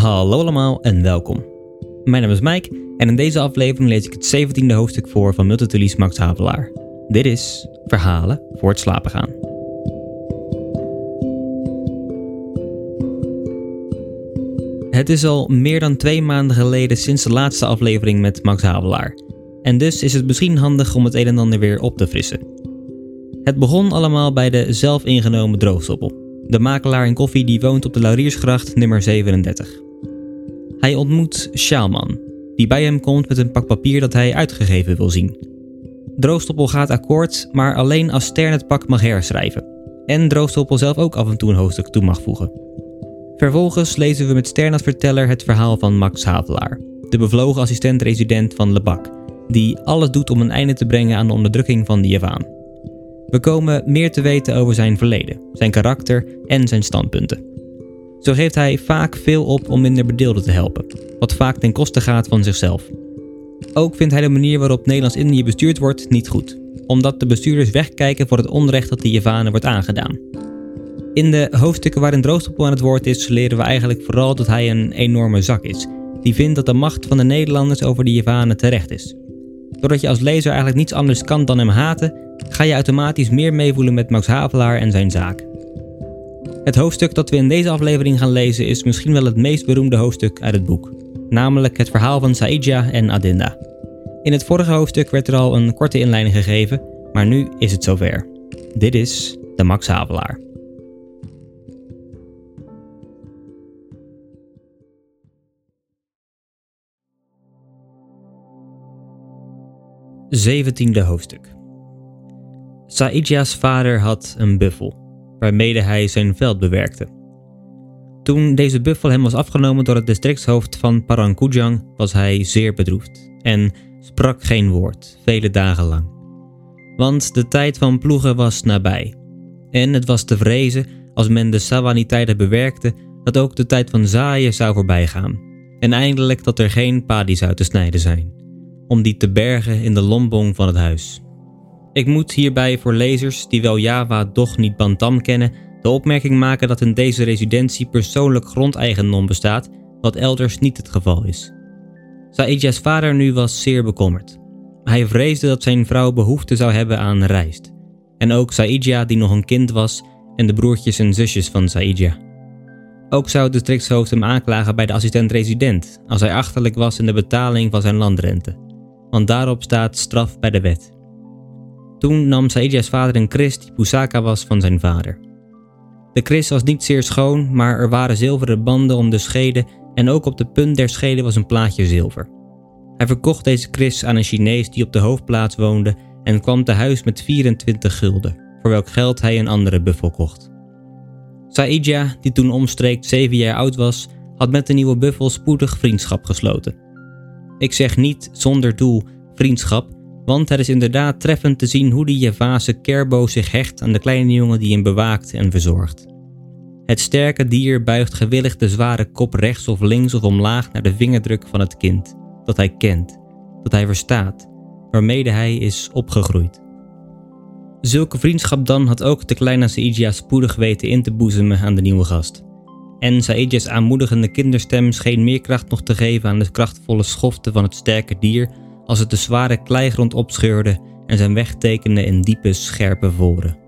Hallo allemaal en welkom. Mijn naam is Mike en in deze aflevering lees ik het 17e hoofdstuk voor van Multitulies Max Havelaar. Dit is Verhalen voor het slapen gaan. Het is al meer dan twee maanden geleden sinds de laatste aflevering met Max Havelaar. En dus is het misschien handig om het een en ander weer op te frissen. Het begon allemaal bij de zelf ingenomen droogstoppel. De makelaar in koffie die woont op de Lauriersgracht nummer 37. Hij ontmoet Sjaalman, die bij hem komt met een pak papier dat hij uitgegeven wil zien. Droogstoppel gaat akkoord, maar alleen als Stern het pak mag herschrijven. En Droogstoppel zelf ook af en toe een hoofdstuk toe mag voegen. Vervolgens lezen we met Stern als verteller het verhaal van Max Havelaar, de bevlogen assistent-resident van Lebak, die alles doet om een einde te brengen aan de onderdrukking van de Javaan. We komen meer te weten over zijn verleden, zijn karakter en zijn standpunten. Zo geeft hij vaak veel op om minder bedeelden te helpen, wat vaak ten koste gaat van zichzelf. Ook vindt hij de manier waarop Nederlands-Indië bestuurd wordt niet goed, omdat de bestuurders wegkijken voor het onrecht dat de Javanen wordt aangedaan. In de hoofdstukken waarin Droogstoppel aan het woord is, leren we eigenlijk vooral dat hij een enorme zak is, die vindt dat de macht van de Nederlanders over de Javanen terecht is. Doordat je als lezer eigenlijk niets anders kan dan hem haten, ga je automatisch meer meevoelen met Max Havelaar en zijn zaak. Het hoofdstuk dat we in deze aflevering gaan lezen is misschien wel het meest beroemde hoofdstuk uit het boek, namelijk het verhaal van Saidja en Adinda. In het vorige hoofdstuk werd er al een korte inleiding gegeven, maar nu is het zover. Dit is de Max Havelaar. Zeventiende hoofdstuk Saidja's vader had een buffel, waarmede hij zijn veld bewerkte. Toen deze buffel hem was afgenomen door het districtshoofd van Parangkujang, was hij zeer bedroefd en sprak geen woord, vele dagen lang. Want de tijd van ploegen was nabij. En het was te vrezen, als men de Sawani-tijden bewerkte, dat ook de tijd van zaaien zou voorbijgaan. En eindelijk dat er geen padi zou te snijden zijn, om die te bergen in de lombong van het huis. Ik moet hierbij voor lezers die wel Java doch niet Bantam kennen, de opmerking maken dat in deze residentie persoonlijk grondeigendom bestaat, wat elders niet het geval is. Saidja's vader nu was zeer bekommerd. Hij vreesde dat zijn vrouw behoefte zou hebben aan rijst. En ook Saidja, die nog een kind was, en de broertjes en zusjes van Saidja. Ook zou het districtshoofd hem aanklagen bij de assistent-resident als hij achterlijk was in de betaling van zijn landrente, want daarop staat straf bij de wet. Toen nam Saidja's vader een kris die Pusaka was van zijn vader. De kris was niet zeer schoon, maar er waren zilveren banden om de schede en ook op de punt der schede was een plaatje zilver. Hij verkocht deze kris aan een Chinees die op de hoofdplaats woonde en kwam te huis met 24 gulden, voor welk geld hij een andere buffel kocht. Saidja, die toen omstreeks 7 jaar oud was, had met de nieuwe buffel spoedig vriendschap gesloten. Ik zeg niet zonder doel vriendschap, want het is inderdaad treffend te zien hoe die Javase Kerbo zich hecht aan de kleine jongen die hem bewaakt en verzorgt. Het sterke dier buigt gewillig de zware kop rechts of links of omlaag naar de vingerdruk van het kind, dat hij kent, dat hij verstaat, waarmede hij is opgegroeid. Zulke vriendschap dan had ook de kleine Saidja spoedig weten in te boezemen aan de nieuwe gast. En Saidja's aanmoedigende kinderstem scheen meer kracht nog te geven aan de krachtvolle schofte van het sterke dier als het de zware kleigrond opscheurde en zijn weg tekende in diepe, scherpe voren.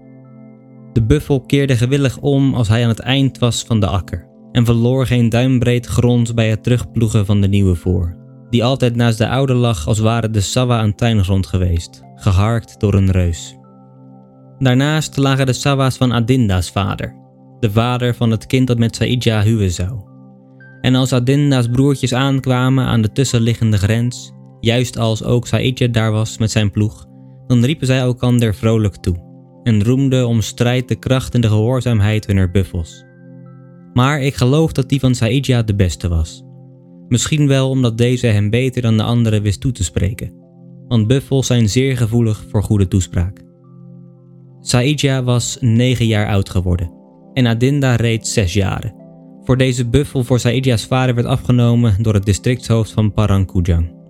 De buffel keerde gewillig om als hij aan het eind was van de akker en verloor geen duimbreed grond bij het terugploegen van de nieuwe voor, die altijd naast de oude lag als ware de sawa een tuingrond geweest, geharkt door een reus. Daarnaast lagen de sawa's van Adinda's vader, de vader van het kind dat met Saidja huwen zou. En als Adinda's broertjes aankwamen aan de tussenliggende grens, juist als ook Saidja daar was met zijn ploeg, dan riepen zij elkander vrolijk toe. en roemde om strijd de kracht en de gehoorzaamheid hunner buffels. Maar ik geloof dat die van Saidja de beste was. Misschien wel omdat deze hem beter dan de anderen wist toe te spreken, want buffels zijn zeer gevoelig voor goede toespraak. Saidja was negen jaar oud geworden en Adinda reeds zes jaren. Voor deze buffel voor Saidja's vader werd afgenomen door het districtshoofd van Parangkujang.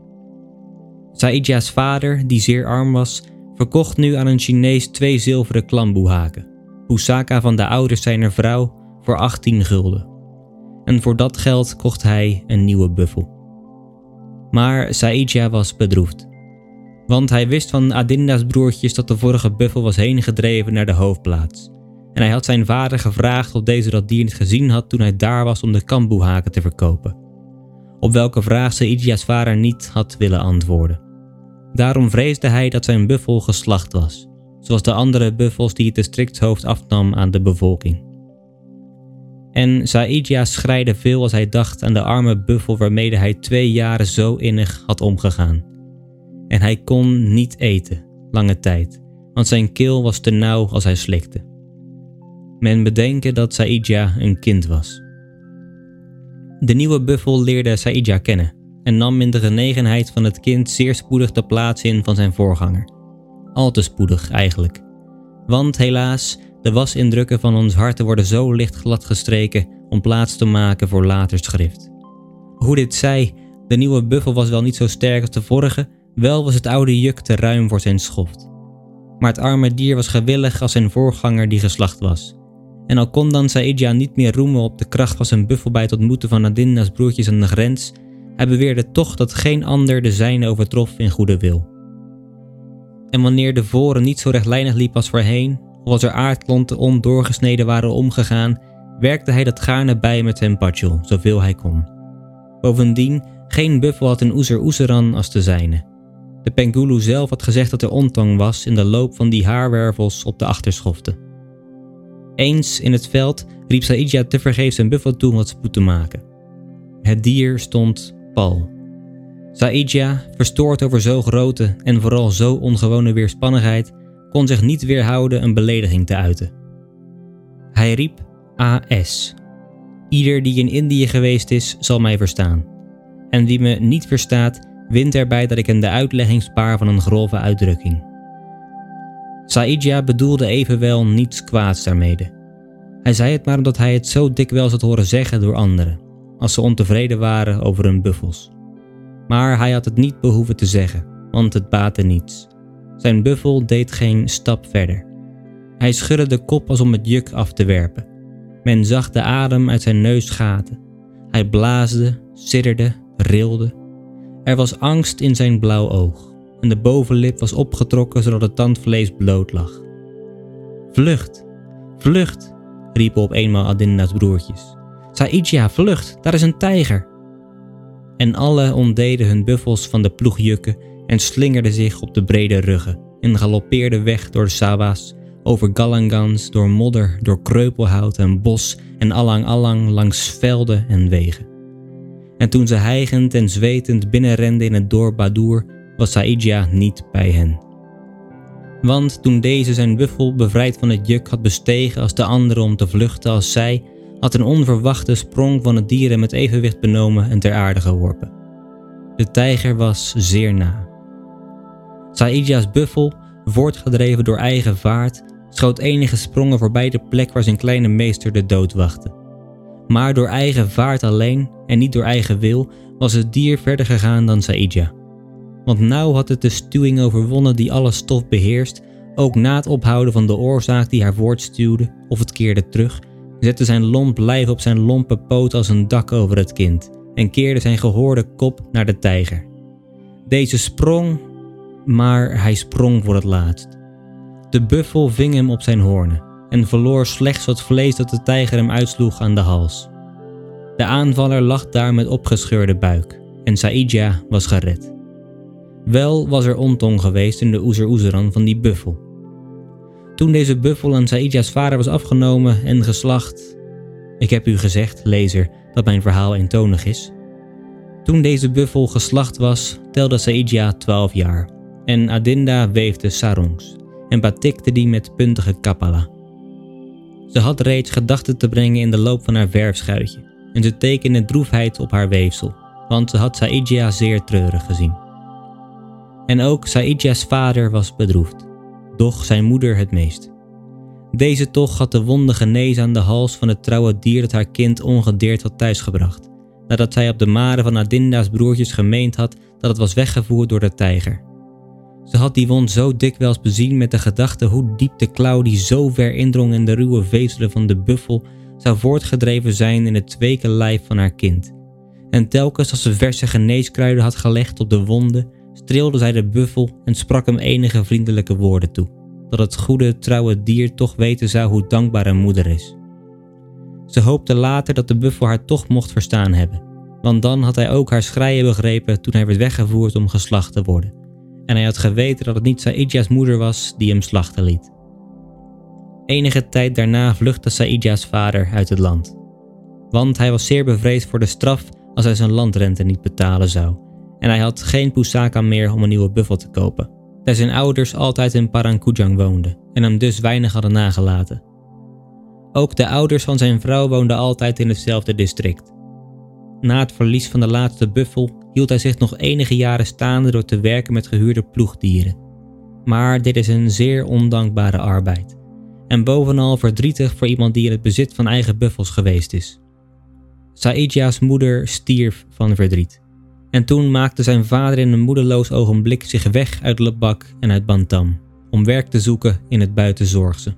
Saidja's vader, die zeer arm was, verkocht nu aan een Chinees twee zilveren klamboehaken, Pusaka van de ouders zijner vrouw, voor 18 gulden. En voor dat geld kocht hij een nieuwe buffel. Maar Saidja was bedroefd. Want hij wist van Adinda's broertjes dat de vorige buffel was heen gedreven naar de hoofdplaats. En hij had zijn vader gevraagd of deze dat dier niet gezien had toen hij daar was om de kamboehaken te verkopen. Op welke vraag Saidja's vader niet had willen antwoorden. Daarom vreesde hij dat zijn buffel geslacht was, zoals de andere buffels die het districtshoofd afnam aan de bevolking. En Saidja schreide veel als hij dacht aan de arme buffel waarmee hij twee jaren zo innig had omgegaan. En hij kon niet eten, lange tijd, want zijn keel was te nauw als hij slikte. Men bedenken dat Saidja een kind was. De nieuwe buffel leerde Saidja kennen en nam in de genegenheid van het kind zeer spoedig de plaats in van zijn voorganger. Al te spoedig eigenlijk. Want helaas, de wasindrukken van ons harten worden zo licht glad gestreken om plaats te maken voor later schrift. Hoe dit zij, de nieuwe buffel was wel niet zo sterk als de vorige, wel was het oude juk te ruim voor zijn schoft. Maar het arme dier was gewillig als zijn voorganger die geslacht was. En al kon dan Saidja niet meer roemen op de kracht van zijn buffel bij het ontmoeten van Adinda's broertjes aan de grens, hij beweerde toch dat geen ander de zijne overtrof in goede wil. En wanneer de voren niet zo rechtlijnig liep als voorheen, of als er aardklonten ondoorgesneden waren omgegaan, werkte hij dat gaarne bij met zijn patjol, zoveel hij kon. Bovendien, geen buffel had een oezer oezeran als de zijne. De Pengulu zelf had gezegd dat er ontong was in de loop van die haarwervels op de achterschoften. Eens in het veld riep Saidja tevergeefs zijn buffel toe om wat spoed te maken. Het dier stond pal. Saidja, verstoord over zo grote en vooral zo ongewone weerspannigheid, kon zich niet weerhouden een belediging te uiten. Hij riep AS. Ieder die in Indië geweest is, zal mij verstaan. En wie me niet verstaat, wint erbij dat ik hem de uitlegging spaar van een grove uitdrukking. Saidja bedoelde evenwel niets kwaads daarmede. Hij zei het maar omdat hij het zo dikwijls had horen zeggen door anderen, als ze ontevreden waren over hun buffels. Maar hij had het niet behoeven te zeggen, want het baatte niets. Zijn buffel deed geen stap verder. Hij schudde de kop als om het juk af te werpen. Men zag de adem uit zijn neus gaten. Hij blaasde, sidderde, rilde. Er was angst in zijn blauw oog en de bovenlip was opgetrokken zodat het tandvlees bloot lag. Vlucht, vlucht, riepen op eenmaal Adinda's broertjes. Saidja, vlucht, daar is een tijger. En alle ontdeden hun buffels van de ploegjukken en slingerden zich op de brede ruggen en galoppeerden weg door de sawa's, over galangans, door modder, door kreupelhout en bos en allang-allang langs velden en wegen. En toen ze hijgend en zwetend binnenrenden in het dorp Badur, was Saidja niet bij hen. Want toen deze zijn buffel bevrijd van het juk had bestegen als de andere om te vluchten als zij, had een onverwachte sprong van het dier met evenwicht benomen en ter aarde geworpen. De tijger was zeer na. Saidja's buffel, voortgedreven door eigen vaart, schoot enige sprongen voorbij de plek waar zijn kleine meester de dood wachtte. Maar door eigen vaart alleen en niet door eigen wil was het dier verder gegaan dan Saidja. Want nauw had het de stuwing overwonnen die alle stof beheerst, ook na het ophouden van de oorzaak die haar voortstuwde of het keerde terug, zette zijn lomp lijf op zijn lompe poot als een dak over het kind en keerde zijn gehoorde kop naar de tijger. Deze sprong, maar hij sprong voor het laatst. De buffel ving hem op zijn hoornen en verloor slechts wat vlees dat de tijger hem uitsloeg aan de hals. De aanvaller lag daar met opgescheurde buik en Saidja was gered. Wel was er ontong geweest in de oezer oezeran van die buffel. Toen deze buffel aan Saidja's vader was afgenomen en geslacht. Ik heb u gezegd, lezer, dat mijn verhaal eentonig is. Toen deze buffel geslacht was, telde Saidja twaalf jaar en Adinda weefde sarongs en batikte die met puntige kappala. Ze had reeds gedachten te brengen in de loop van haar verfschuitje en ze tekende droefheid op haar weefsel, want ze had Saidja zeer treurig gezien. En ook Saidja's vader was bedroefd, doch zijn moeder het meest. Deze toch had de wonde genezen aan de hals van het trouwe dier dat haar kind ongedeerd had thuisgebracht, nadat zij op de maren van Adinda's broertjes gemeend had dat het was weggevoerd door de tijger. Ze had die wond zo dikwijls bezien met de gedachte hoe diep de klauw die zo ver indrong in de ruwe vezelen van de buffel zou voortgedreven zijn in het weke lijf van haar kind. En telkens als ze verse geneeskruiden had gelegd op de wonden, streelde zij de buffel en sprak hem enige vriendelijke woorden toe, dat het goede, trouwe dier toch weten zou hoe dankbaar een moeder is. Ze hoopte later dat de buffel haar toch mocht verstaan hebben, want dan had hij ook haar schreien begrepen toen hij werd weggevoerd om geslacht te worden. En hij had geweten dat het niet Saidja's moeder was die hem slachten liet. Enige tijd daarna vluchtte Saidja's vader uit het land. Want hij was zeer bevreesd voor de straf als hij zijn landrente niet betalen zou. En hij had geen pusaka meer om een nieuwe buffel te kopen. Daar zijn ouders altijd in Parangkujang woonden en hem dus weinig hadden nagelaten. Ook de ouders van zijn vrouw woonden altijd in hetzelfde district. Na het verlies van de laatste buffel hield hij zich nog enige jaren staande door te werken met gehuurde ploegdieren. Maar dit is een zeer ondankbare arbeid. En bovenal verdrietig voor iemand die in het bezit van eigen buffels geweest is. Saidja's moeder stierf van verdriet. En toen maakte zijn vader in een moedeloos ogenblik zich weg uit Lebak en uit Bantam, om werk te zoeken in het buitenzorgse.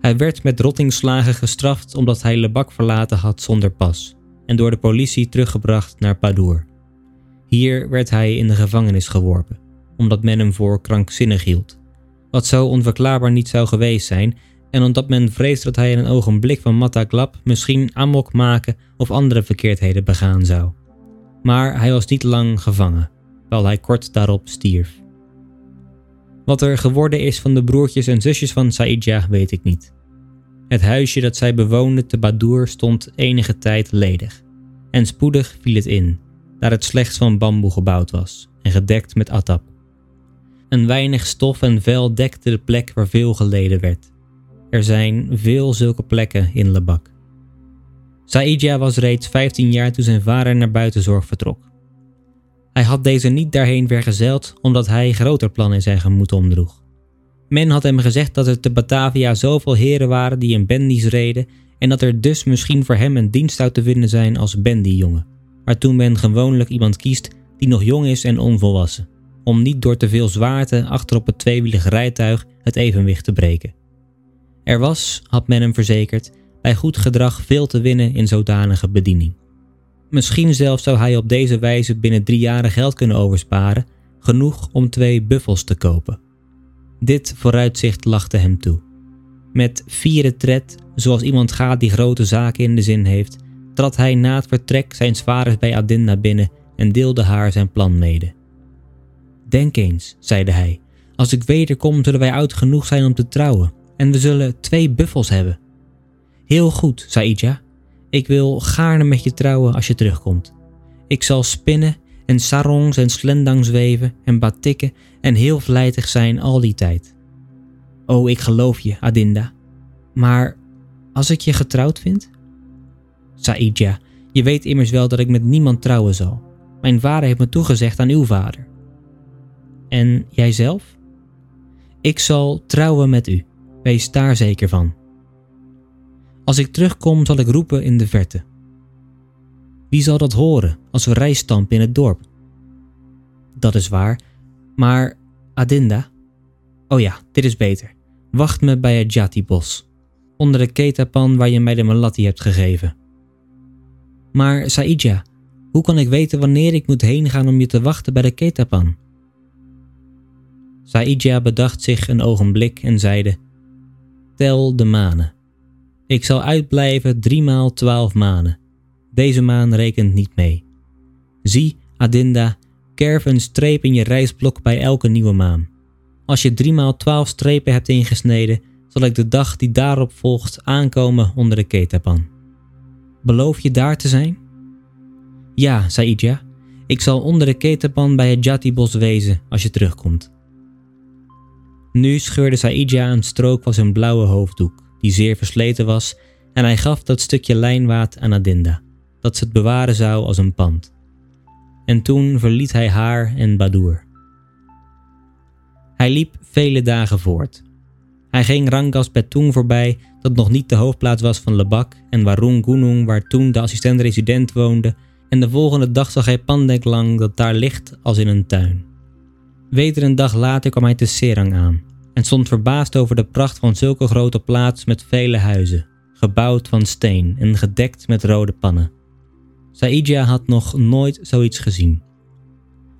Hij werd met rottingslagen gestraft omdat hij Lebak verlaten had zonder pas en door de politie teruggebracht naar Padour. Hier werd hij in de gevangenis geworpen, omdat men hem voor krankzinnig hield. Wat zo onverklaarbaar niet zou geweest zijn, en omdat men vreesde dat hij in een ogenblik van Mataklap misschien amok maken of andere verkeerdheden begaan zou. Maar hij was niet lang gevangen, terwijl hij kort daarop stierf. Wat er geworden is van de broertjes en zusjes van Saidja weet ik niet. Het huisje dat zij bewoonde te Badour stond enige tijd ledig. En spoedig viel het in, daar het slechts van bamboe gebouwd was en gedekt met atap. Een weinig stof en vel dekte de plek waar veel geleden werd. Er zijn veel zulke plekken in Lebak. Saidja was reeds 15 jaar toen zijn vader naar buitenzorg vertrok. Hij had deze niet daarheen vergezeld omdat hij groter plannen in zijn gemoed omdroeg. Men had hem gezegd dat er te Batavia zoveel heren waren die in bendies reden en dat er dus misschien voor hem een dienst zou te vinden zijn als bendyjongen, waartoe men gewoonlijk iemand kiest die nog jong is en onvolwassen, om niet door te veel zwaarte achter op het tweewielig rijtuig het evenwicht te breken. Er was, had men hem verzekerd, bij goed gedrag veel te winnen in zodanige bediening. Misschien zelfs zou hij op deze wijze binnen drie jaren geld kunnen oversparen, genoeg om twee buffels te kopen. Dit vooruitzicht lachte hem toe. Met vierde tred, zoals iemand gaat die grote zaken in de zin heeft, trad hij na het vertrek zijn vaders bij Adinda binnen en deelde haar zijn plan mede. Denk eens, zeide hij, als ik wederkom zullen wij oud genoeg zijn om te trouwen en we zullen twee buffels hebben. Heel goed, Saidja. Ik wil gaarne met je trouwen als je terugkomt. Ik zal spinnen en sarongs en slendangs weven en batikken en heel vlijtig zijn al die tijd. Oh, ik geloof je, Adinda. Maar als ik je getrouwd vind? Saidja, je weet immers wel dat ik met niemand trouwen zal. Mijn vader heeft me toegezegd aan uw vader. En jijzelf? Ik zal trouwen met u. Wees daar zeker van. Als ik terugkom, zal ik roepen in de verte. Wie zal dat horen als we rijstampen in het dorp? Dat is waar, maar Adinda? Oh ja, dit is beter. Wacht me bij het Jati-bos, onder de ketapan waar je mij de malatti hebt gegeven. Maar Saidja, hoe kan ik weten wanneer ik moet heen gaan om je te wachten bij de ketapan? Saidja bedacht zich een ogenblik en zeide: Tel de manen. Ik zal uitblijven driemaal twaalf manen. Deze maan rekent niet mee. Zie, Adinda, kerf een streep in je reisblok bij elke nieuwe maan. Als je driemaal twaalf strepen hebt ingesneden, zal ik de dag die daarop volgt aankomen onder de ketapan. Beloof je daar te zijn? Ja, Saidja, ik zal onder de ketapan bij het Jati-bos wezen als je terugkomt. Nu scheurde Saidja een strook van zijn blauwe hoofddoek, die zeer versleten was, en hij gaf dat stukje lijnwaad aan Adinda, dat ze het bewaren zou als een pand. En toen verliet hij haar en Badur. Hij liep vele dagen voort. Hij ging Rangas Petung voorbij, dat nog niet de hoofdplaats was van Lebak, en Warung Gunung, waar toen de assistent-resident woonde, en de volgende dag zag hij Pandek lang dat daar ligt als in een tuin. Weder een dag later kwam hij te Serang aan en stond verbaasd over de pracht van zulke grote plaats met vele huizen, gebouwd van steen en gedekt met rode pannen. Saidja had nog nooit zoiets gezien.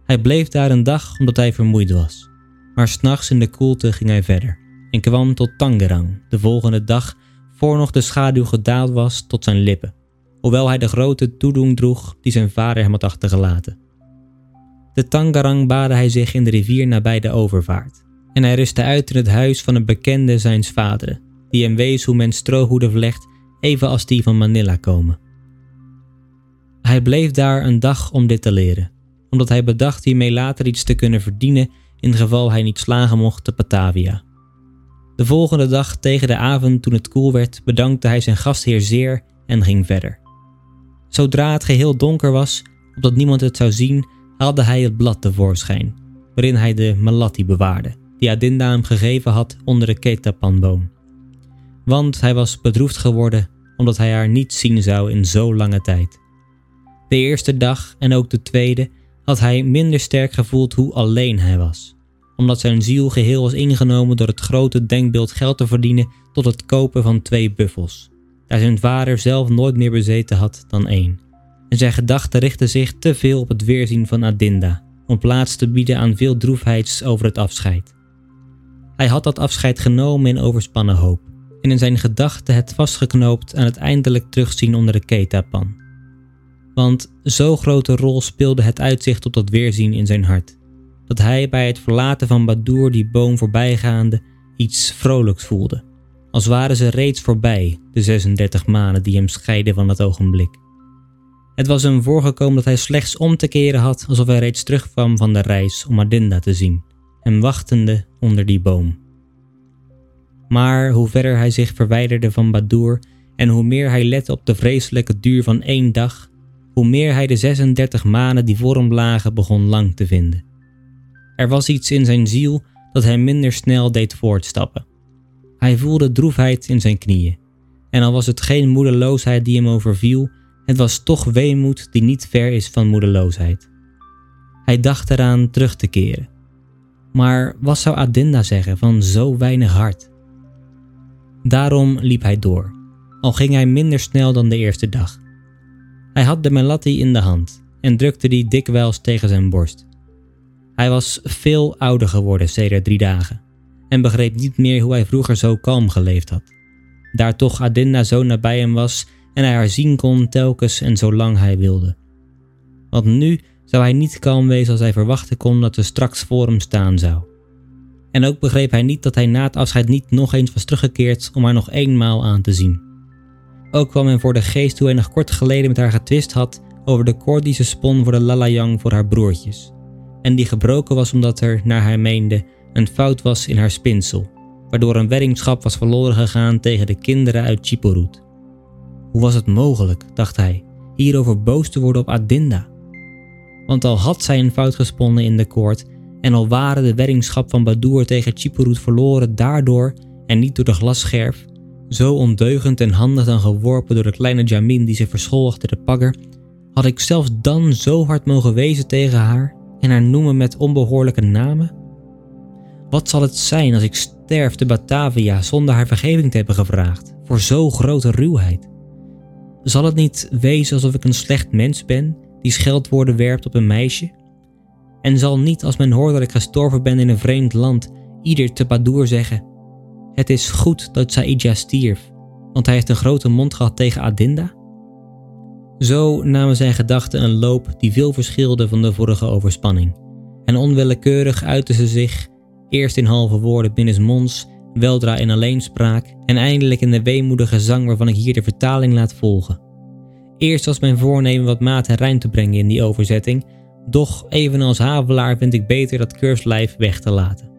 Hij bleef daar een dag omdat hij vermoeid was, maar s'nachts in de koelte ging hij verder en kwam tot Tangerang de volgende dag voor nog de schaduw gedaald was tot zijn lippen, hoewel hij de grote toedoen droeg die zijn vader hem had achtergelaten. De Tangerang baadde hij zich in de rivier nabij de overvaart en hij rustte uit in het huis van een bekende zijns vaderen, die hem wees hoe men strohoeden vlecht, even als die van Manila komen. Hij bleef daar een dag om dit te leren, omdat hij bedacht hiermee later iets te kunnen verdienen in geval hij niet slagen mocht te Batavia. De volgende dag tegen de avond, toen het koel werd, bedankte hij zijn gastheer zeer en ging verder. Zodra het geheel donker was, opdat niemand het zou zien, haalde hij het blad tevoorschijn, waarin hij de malatti bewaarde, die Adinda hem gegeven had onder de ketapanboom. Want hij was bedroefd geworden omdat hij haar niet zien zou in zo lange tijd. De eerste dag en ook de tweede had hij minder sterk gevoeld hoe alleen hij was, omdat zijn ziel geheel was ingenomen door het grote denkbeeld geld te verdienen tot het kopen van twee buffels, daar zijn vader zelf nooit meer bezeten had dan één. En zijn gedachten richtten zich te veel op het weerzien van Adinda, om plaats te bieden aan veel droefheids over het afscheid. Hij had dat afscheid genomen in overspannen hoop, en in zijn gedachten het vastgeknoopt aan het eindelijk terugzien onder de ketapan. Want zo grote rol speelde het uitzicht op dat weerzien in zijn hart, dat hij bij het verlaten van Badur die boom voorbijgaande iets vrolijks voelde, als waren ze reeds voorbij, de 36 maanden die hem scheiden van dat ogenblik. Het was hem voorgekomen dat hij slechts om te keren had alsof hij reeds terugkwam van de reis om Adinda te zien, hem wachtende onder die boom. Maar hoe verder hij zich verwijderde van Badur en hoe meer hij lette op de vreselijke duur van één dag, hoe meer hij de 36 maanden die voor hem lagen begon lang te vinden. Er was iets in zijn ziel dat hem minder snel deed voortstappen. Hij voelde droefheid in zijn knieën. En al was het geen moedeloosheid die hem overviel, het was toch weemoed die niet ver is van moedeloosheid. Hij dacht eraan terug te keren. Maar wat zou Adinda zeggen van zo weinig hart? Daarom liep hij door, al ging hij minder snel dan de eerste dag. Hij had de melatti in de hand en drukte die dikwijls tegen zijn borst. Hij was veel ouder geworden sedert drie dagen en begreep niet meer hoe hij vroeger zo kalm geleefd had. Daar toch Adinda zo nabij hem was en hij haar zien kon telkens en zolang hij wilde. Want nu zou hij niet kalm wezen als hij verwachten kon dat ze straks voor hem staan zou. En ook begreep hij niet dat hij na het afscheid niet nog eens was teruggekeerd om haar nog eenmaal aan te zien. Ook kwam hem voor de geest hoe hij nog kort geleden met haar getwist had over de koord die ze spon voor de lalayang voor haar broertjes. En die gebroken was omdat er, naar hij meende, een fout was in haar spinsel, waardoor een weddingschap was verloren gegaan tegen de kinderen uit Chipurut. Hoe was het mogelijk, dacht hij, hierover boos te worden op Adinda? Want al had zij een fout gesponnen in de koord en al waren de weddingschap van Badur tegen Chipurut verloren daardoor en niet door de glasscherf, zo ondeugend en handig dan geworpen door de kleine Jamin die zich verschool achter de pagger, had ik zelfs dan zo hard mogen wezen tegen haar en haar noemen met onbehoorlijke namen? Wat zal het zijn als ik sterf te Batavia zonder haar vergeving te hebben gevraagd voor zo grote ruwheid? Zal het niet wezen alsof ik een slecht mens ben die scheldwoorden werpt op een meisje? En zal niet als men hoort dat ik gestorven ben in een vreemd land ieder te Badoer zeggen het is goed dat Saidja stierf, want hij heeft een grote mond gehad tegen Adinda. Zo namen zijn gedachten een loop die veel verschilde van de vorige overspanning. En onwillekeurig uitten ze zich, eerst in halve woorden binnensmonds, weldra in alleenspraak en eindelijk in de weemoedige zang waarvan ik hier de vertaling laat volgen. Eerst was mijn voornemen wat maat en rijm te brengen in die overzetting, doch evenals Havelaar vind ik beter dat keurslijf weg te laten.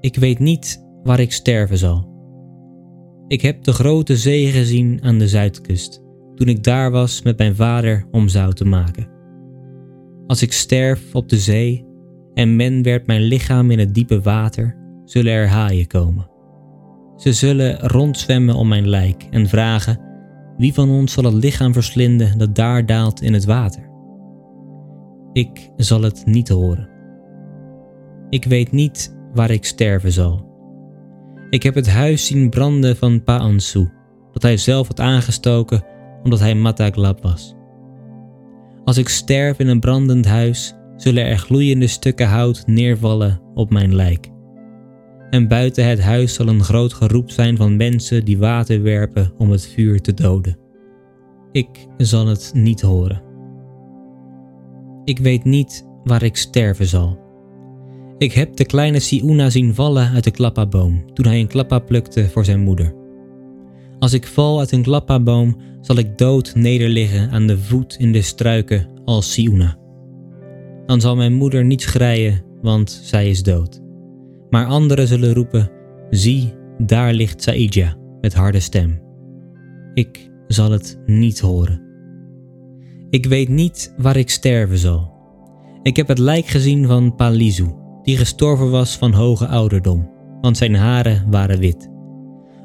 Ik weet niet waar ik sterven zal. Ik heb de grote zee gezien aan de zuidkust, toen ik daar was met mijn vader om zout te maken. Als ik sterf op de zee en men werpt mijn lichaam in het diepe water, zullen er haaien komen. Ze zullen rondzwemmen om mijn lijk en vragen: wie van ons zal het lichaam verslinden dat daar daalt in het water? Ik zal het niet horen. Ik weet niet waar ik sterven zal. Ik heb het huis zien branden van Pa Ansu, dat hij zelf had aangestoken omdat hij Mataglab was. Als ik sterf in een brandend huis, zullen er gloeiende stukken hout neervallen op mijn lijk. En buiten het huis zal een groot geroep zijn van mensen die water werpen om het vuur te doden. Ik zal het niet horen. Ik weet niet waar ik sterven zal. Ik heb de kleine Siuna zien vallen uit de klappaboom toen hij een klappa plukte voor zijn moeder. Als ik val uit een klappaboom, zal ik dood nederliggen aan de voet in de struiken als Siuna. Dan zal mijn moeder niet schreien, want zij is dood. Maar anderen zullen roepen: Zie, daar ligt Saidja met harde stem. Ik zal het niet horen. Ik weet niet waar ik sterven zal. Ik heb het lijk gezien van Palizu, die gestorven was van hoge ouderdom, want zijn haren waren wit.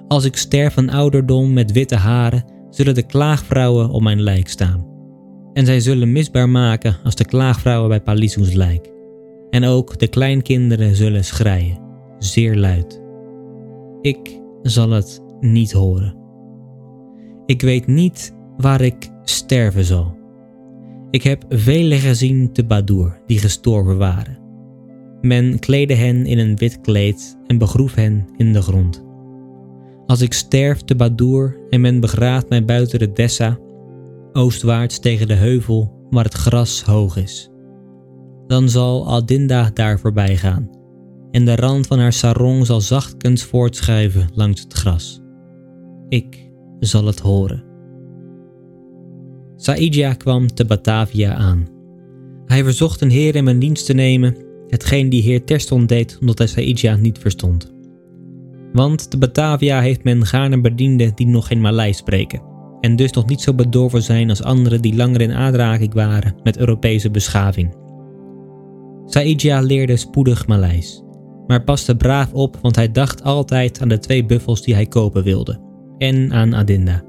Als ik sterf van ouderdom met witte haren, zullen de klaagvrouwen op mijn lijk staan. En zij zullen misbaar maken als de klaagvrouwen bij Palizu's lijk. En ook de kleinkinderen zullen schreien, zeer luid. Ik zal het niet horen. Ik weet niet waar ik sterven zal. Ik heb velen gezien te Badur die gestorven waren. Men kleedde hen in een wit kleed en begroef hen in de grond. Als ik sterf te Badur en men begraaft mij buiten de Dessa, oostwaarts tegen de heuvel waar het gras hoog is, dan zal Aldinda daar voorbij gaan en de rand van haar sarong zal zachtkens voortschuiven langs het gras. Ik zal het horen. Saidja kwam te Batavia aan. Hij verzocht een heer in mijn dienst te nemen, hetgeen die heer terstond deed omdat hij Saidja niet verstond. Want te Batavia heeft men gaarne bedienden die nog geen Maleis spreken, en dus nog niet zo bedorven zijn als anderen die langer in aanraking waren met Europese beschaving. Saidja leerde spoedig Maleis, maar paste braaf op, want hij dacht altijd aan de twee buffels die hij kopen wilde, en aan Adinda.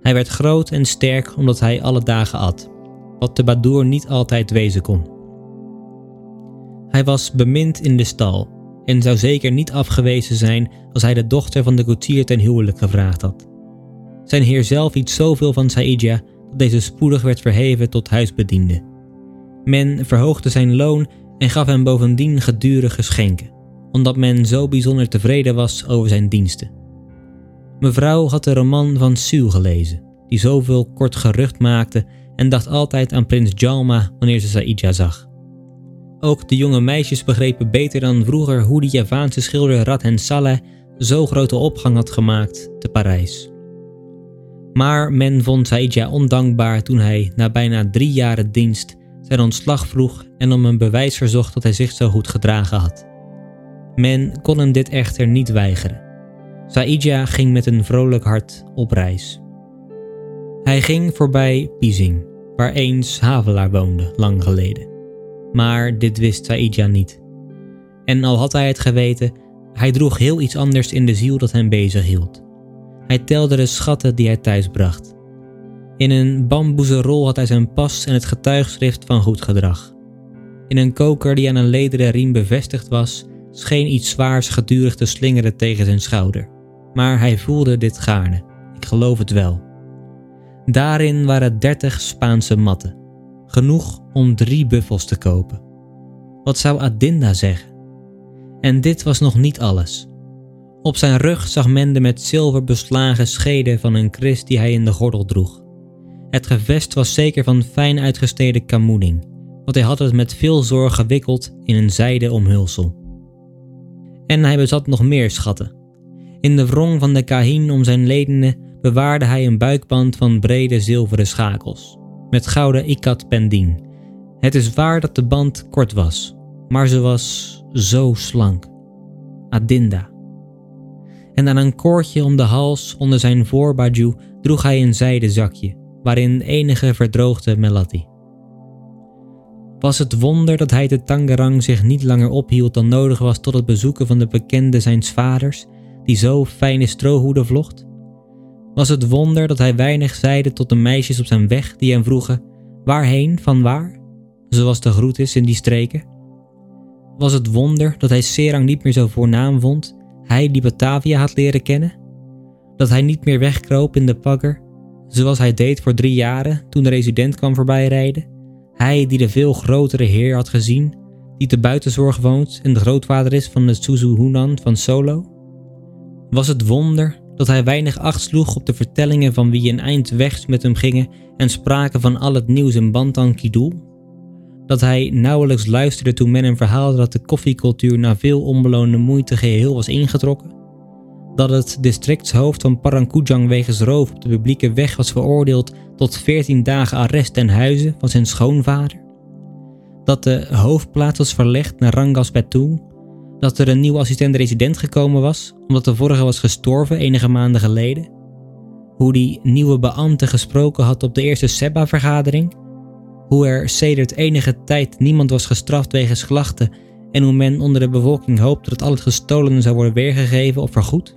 Hij werd groot en sterk omdat hij alle dagen at, wat de Badoer niet altijd wezen kon. Hij was bemind in de stal en zou zeker niet afgewezen zijn als hij de dochter van de koetsier ten huwelijk gevraagd had. Zijn heer zelf iets zoveel van Saidja dat deze spoedig werd verheven tot huisbediende. Men verhoogde zijn loon en gaf hem bovendien gedurige geschenken, omdat men zo bijzonder tevreden was over zijn diensten. Mevrouw had de roman van Sue gelezen, die zoveel kort gerucht maakte en dacht altijd aan prins Jalma wanneer ze Saidja zag. Ook de jonge meisjes begrepen beter dan vroeger hoe de Javaanse schilder Radhen Saleh zo grote opgang had gemaakt te Parijs. Maar men vond Saidja ondankbaar toen hij na bijna drie jaren dienst zijn ontslag vroeg en om een bewijs verzocht dat hij zich zo goed gedragen had. Men kon hem dit echter niet weigeren. Saidja ging met een vrolijk hart op reis. Hij ging voorbij Pizing, waar eens Havelaar woonde, lang geleden. Maar dit wist Saidja niet. En al had hij het geweten, hij droeg heel iets anders in de ziel dat hem bezig hield. Hij telde de schatten die hij thuis bracht. In een bamboezen rol had hij zijn pas en het getuigschrift van goed gedrag. In een koker die aan een lederen riem bevestigd was, scheen iets zwaars gedurig te slingeren tegen zijn schouder maar hij voelde dit gaarne. Ik geloof het wel. Daarin waren dertig Spaanse matten, genoeg om drie buffels te kopen. Wat zou Adinda zeggen? En dit was nog niet alles. Op zijn rug zag men de met zilver beslagen scheden van een kris die hij in de gordel droeg. Het gevest was zeker van fijn uitgestede kamoening, want hij had het met veel zorg gewikkeld in een zijden omhulsel. En hij bezat nog meer schatten, in de wrong van de kahin om zijn ledenen bewaarde hij een buikband van brede zilveren schakels, met gouden ikat pendien. Het is waar dat de band kort was, maar ze was zo slank. Adinda. En aan een koordje om de hals onder zijn voorbaju droeg hij een zijden zakje, waarin enige verdroogde melatti. Was het wonder dat hij te Tangerang zich niet langer ophield dan nodig was tot het bezoeken van de bekende zijns vaders, die zo fijne strohoeden vlocht? Was het wonder dat hij weinig zeide tot de meisjes op zijn weg die hem vroegen: Waarheen, van waar? Zoals de groet is in die streken. Was het wonder dat hij Serang niet meer zo voornaam vond, hij die Batavia had leren kennen? Dat hij niet meer wegkroop in de pagger, zoals hij deed voor drie jaren toen de resident kwam voorbijrijden? Hij die de veel grotere heer had gezien, die te buitenzorg woont en de grootvader is van de Suzu Hunan van Solo? Was het wonder dat hij weinig acht sloeg op de vertellingen van wie een eind wegs met hem gingen en spraken van al het nieuws in Bantan Kidul? Dat hij nauwelijks luisterde toen men hem verhaalde dat de koffiecultuur na veel onbeloonde moeite geheel was ingetrokken? Dat het districtshoofd van Parangkujang wegens roof op de publieke weg was veroordeeld tot 14 dagen arrest ten huize van zijn schoonvader? Dat de hoofdplaats was verlegd naar Rangas Batu dat er een nieuwe assistent-resident gekomen was, omdat de vorige was gestorven enige maanden geleden. Hoe die nieuwe beambte gesproken had op de eerste SEBA-vergadering. Hoe er sedert enige tijd niemand was gestraft wegens klachten en hoe men onder de bevolking hoopte dat al het gestolene zou worden weergegeven of vergoed?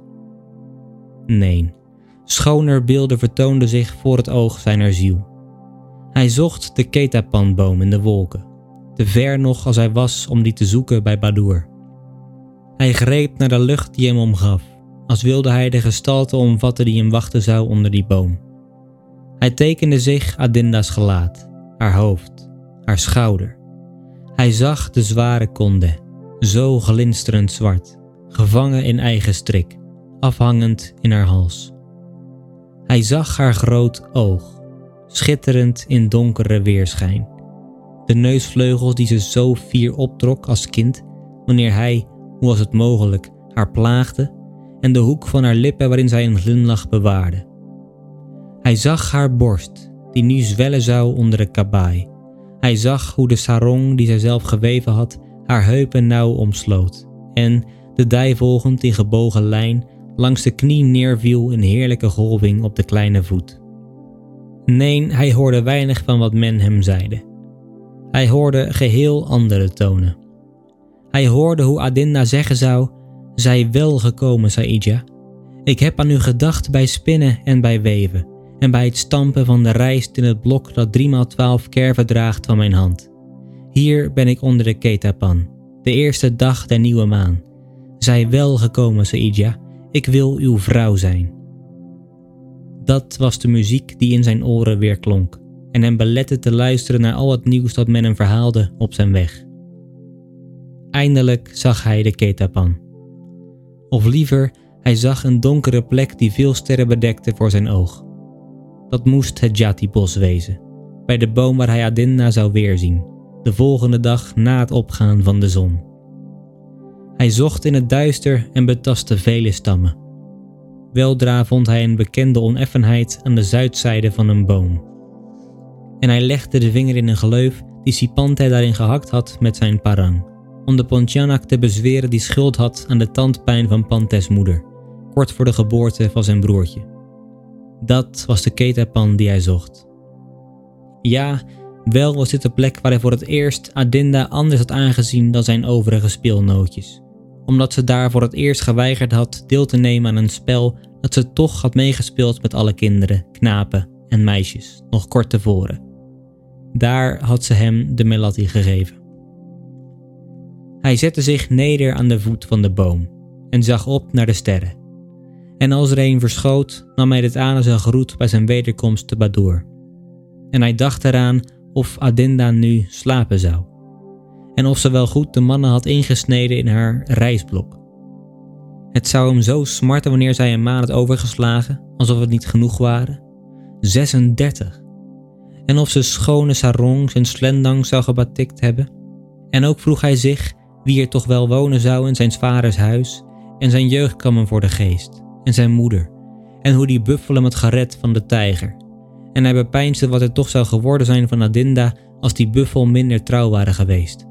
Nee, schoner beelden vertoonden zich voor het oog zijner ziel. Hij zocht de ketapanboom in de wolken, te ver nog als hij was om die te zoeken bij Badur. Hij greep naar de lucht die hem omgaf, als wilde hij de gestalte omvatten die hem wachten zou onder die boom. Hij tekende zich Adinda's gelaat, haar hoofd, haar schouder. Hij zag de zware konde, zo glinsterend zwart, gevangen in eigen strik, afhangend in haar hals. Hij zag haar groot oog, schitterend in donkere weerschijn. De neusvleugels die ze zo fier optrok als kind wanneer hij hoe was het mogelijk, haar plaagde en de hoek van haar lippen waarin zij een glimlach bewaarde. Hij zag haar borst, die nu zwellen zou onder de kabaai. Hij zag hoe de sarong die zij zelf geweven had, haar heupen nauw omsloot en, de dij volgend in gebogen lijn, langs de knie neerviel in heerlijke golving op de kleine voet. Nee, hij hoorde weinig van wat men hem zeide. Hij hoorde geheel andere tonen. Hij hoorde hoe Adinda zeggen zou: Zij wel gekomen, Saidja. Ik heb aan u gedacht bij spinnen en bij weven, en bij het stampen van de rijst in het blok dat 3x12 kerven draagt van mijn hand. Hier ben ik onder de ketapan, de eerste dag der nieuwe maan. Zij wel gekomen, Saidja, ik wil uw vrouw zijn. Dat was de muziek die in zijn oren weer klonk en hem belette te luisteren naar al het nieuws dat men hem verhaalde op zijn weg. Eindelijk zag hij de Ketapan. Of liever, hij zag een donkere plek die veel sterren bedekte voor zijn oog. Dat moest het Jati-bos wezen, bij de boom waar hij Adinda zou weerzien, de volgende dag na het opgaan van de zon. Hij zocht in het duister en betastte vele stammen. Weldra vond hij een bekende oneffenheid aan de zuidzijde van een boom. En hij legde de vinger in een gleuf die Sipante daarin gehakt had met zijn parang om de Pontianak te bezweren die schuld had aan de tandpijn van Pantes moeder, kort voor de geboorte van zijn broertje. Dat was de ketapan die hij zocht. Ja, wel was dit de plek waar hij voor het eerst Adinda anders had aangezien dan zijn overige speelnootjes, omdat ze daar voor het eerst geweigerd had deel te nemen aan een spel dat ze toch had meegespeeld met alle kinderen, knapen en meisjes, nog kort tevoren. Daar had ze hem de melatti gegeven. Hij zette zich neder aan de voet van de boom en zag op naar de sterren. En als er een verschoot, nam hij dit aan als een groet bij zijn wederkomst te Badur. En hij dacht eraan of Adinda nu slapen zou. En of ze wel goed de mannen had ingesneden in haar reisblok. Het zou hem zo smarten wanneer zij een maan had overgeslagen, alsof het niet genoeg waren. 36. En of ze schone sarongs en slendangs zou gebatikt hebben. En ook vroeg hij zich wie er toch wel wonen zou in zijn vaders huis, en zijn jeugd kwam hem voor de geest, en zijn moeder, en hoe die buffel hem had gered van de tijger. En hij bepeinsde wat er toch zou geworden zijn van Adinda als die buffel minder trouw waren geweest.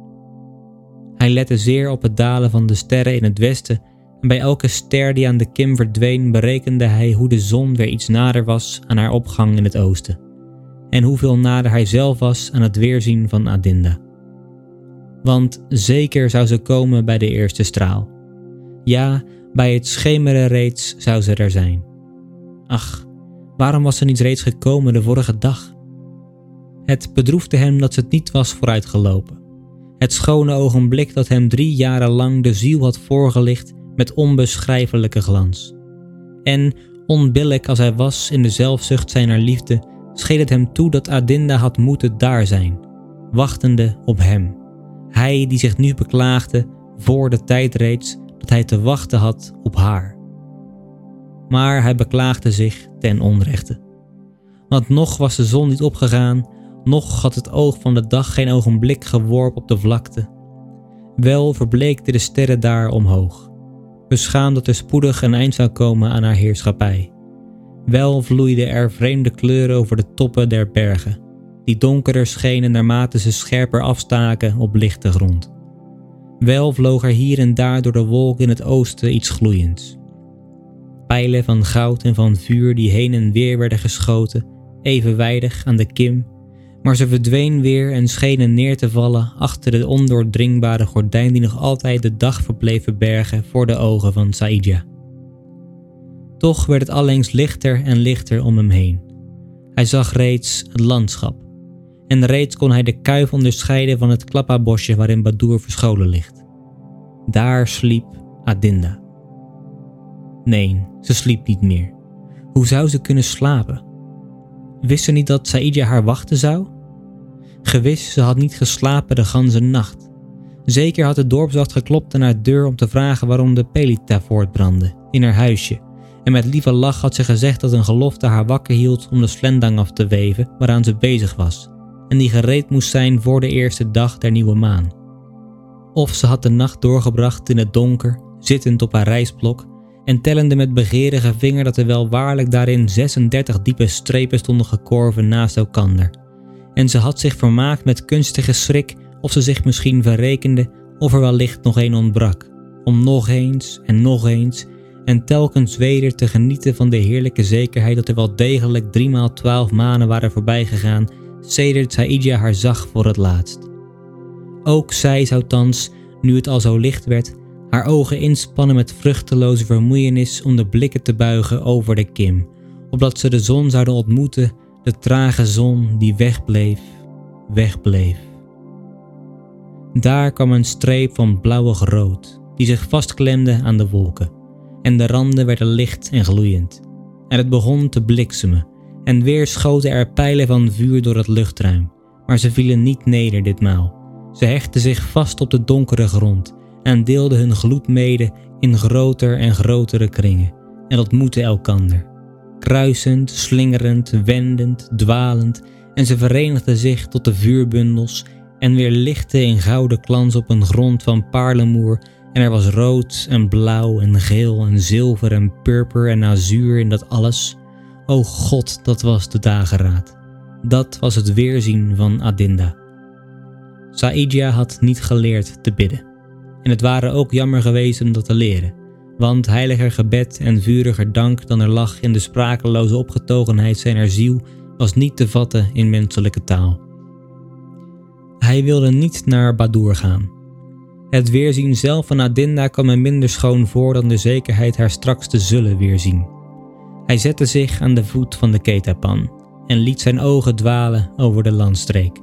Hij lette zeer op het dalen van de sterren in het westen en bij elke ster die aan de kim verdween berekende hij hoe de zon weer iets nader was aan haar opgang in het oosten en hoeveel nader hij zelf was aan het weerzien van Adinda. Want zeker zou ze komen bij de eerste straal. Ja, bij het schemeren reeds zou ze er zijn. Ach, waarom was ze niet reeds gekomen de vorige dag? Het bedroefde hem dat ze het niet was vooruitgelopen. Het schone ogenblik dat hem drie jaren lang de ziel had voorgelicht met onbeschrijfelijke glans. En, onbillijk als hij was in de zelfzucht zijner liefde, scheen het hem toe dat Adinda had moeten daar zijn, wachtende op hem. Hij die zich nu beklaagde voor de tijd reeds dat hij te wachten had op haar. Maar hij beklaagde zich ten onrechte. Want nog was de zon niet opgegaan, nog had het oog van de dag geen ogenblik geworpen op de vlakte. Wel verbleekten de sterren daar omhoog, beschaamd dat er spoedig een eind zou komen aan haar heerschappij. Wel vloeiden er vreemde kleuren over de toppen der bergen, die donkerder schenen naarmate ze scherper afstaken op lichte grond. Wel vloog er hier en daar door de wolk in het oosten iets gloeiends. Pijlen van goud en van vuur die heen en weer werden geschoten, evenwijdig aan de kim, maar ze verdween weer en schenen neer te vallen achter de ondoordringbare gordijn die nog altijd de dag verbleven bergen voor de ogen van Saidja. Toch werd het allengs lichter en lichter om hem heen. Hij zag reeds het landschap. En reeds kon hij de kuif onderscheiden van het klappabosje waarin Badur verscholen ligt. Daar sliep Adinda. Nee, ze sliep niet meer. Hoe zou ze kunnen slapen? Wist ze niet dat Saidja haar wachten zou? Gewis, ze had niet geslapen de ganse nacht. Zeker had de dorpswacht geklopt aan haar deur om te vragen waarom de pelita voortbrandde in haar huisje en met lieve lach had ze gezegd dat een gelofte haar wakker hield om de slendang af te weven waaraan ze bezig was, en die gereed moest zijn voor de eerste dag der nieuwe maan. Of ze had de nacht doorgebracht in het donker, zittend op haar reisblok en tellende met begeerige vinger dat er wel waarlijk daarin 36 diepe strepen stonden gekorven naast elkander. En ze had zich vermaakt met kunstige schrik of ze zich misschien verrekende of er wellicht nog een ontbrak, om nog eens en nog eens en telkens weder te genieten van de heerlijke zekerheid dat er wel degelijk driemaal twaalf maanden waren voorbijgegaan sedert Saidja haar zag voor het laatst. Ook zij zou thans, nu het al zo licht werd, haar ogen inspannen met vruchteloze vermoeienis om de blikken te buigen over de kim, opdat ze de zon zouden ontmoeten, de trage zon die wegbleef, wegbleef. Daar kwam een streep van blauwig rood, die zich vastklemde aan de wolken en de randen werden licht en gloeiend. En het begon te bliksemen, en weer schoten er pijlen van vuur door het luchtruim, maar ze vielen niet neder ditmaal. Ze hechten zich vast op de donkere grond en deelden hun gloed mede in groter en grotere kringen en ontmoetten elkander. Kruisend, slingerend, wendend, dwalend en ze verenigden zich tot de vuurbundels en weer lichten in gouden glans op een grond van paarlemoer en er was rood en blauw en geel en zilver en purper en azuur in dat alles. O God, dat was de dageraad. Dat was het weerzien van Adinda. Saidja had niet geleerd te bidden. En het waren ook jammer geweest om dat te leren. Want heiliger gebed en vuriger dank dan er lag in de sprakeloze opgetogenheid zijner ziel was niet te vatten in menselijke taal. Hij wilde niet naar Badur gaan, het weerzien zelf van Adinda kwam hem minder schoon voor dan de zekerheid haar straks te zullen weerzien. Hij zette zich aan de voet van de ketapan en liet zijn ogen dwalen over de landstreek.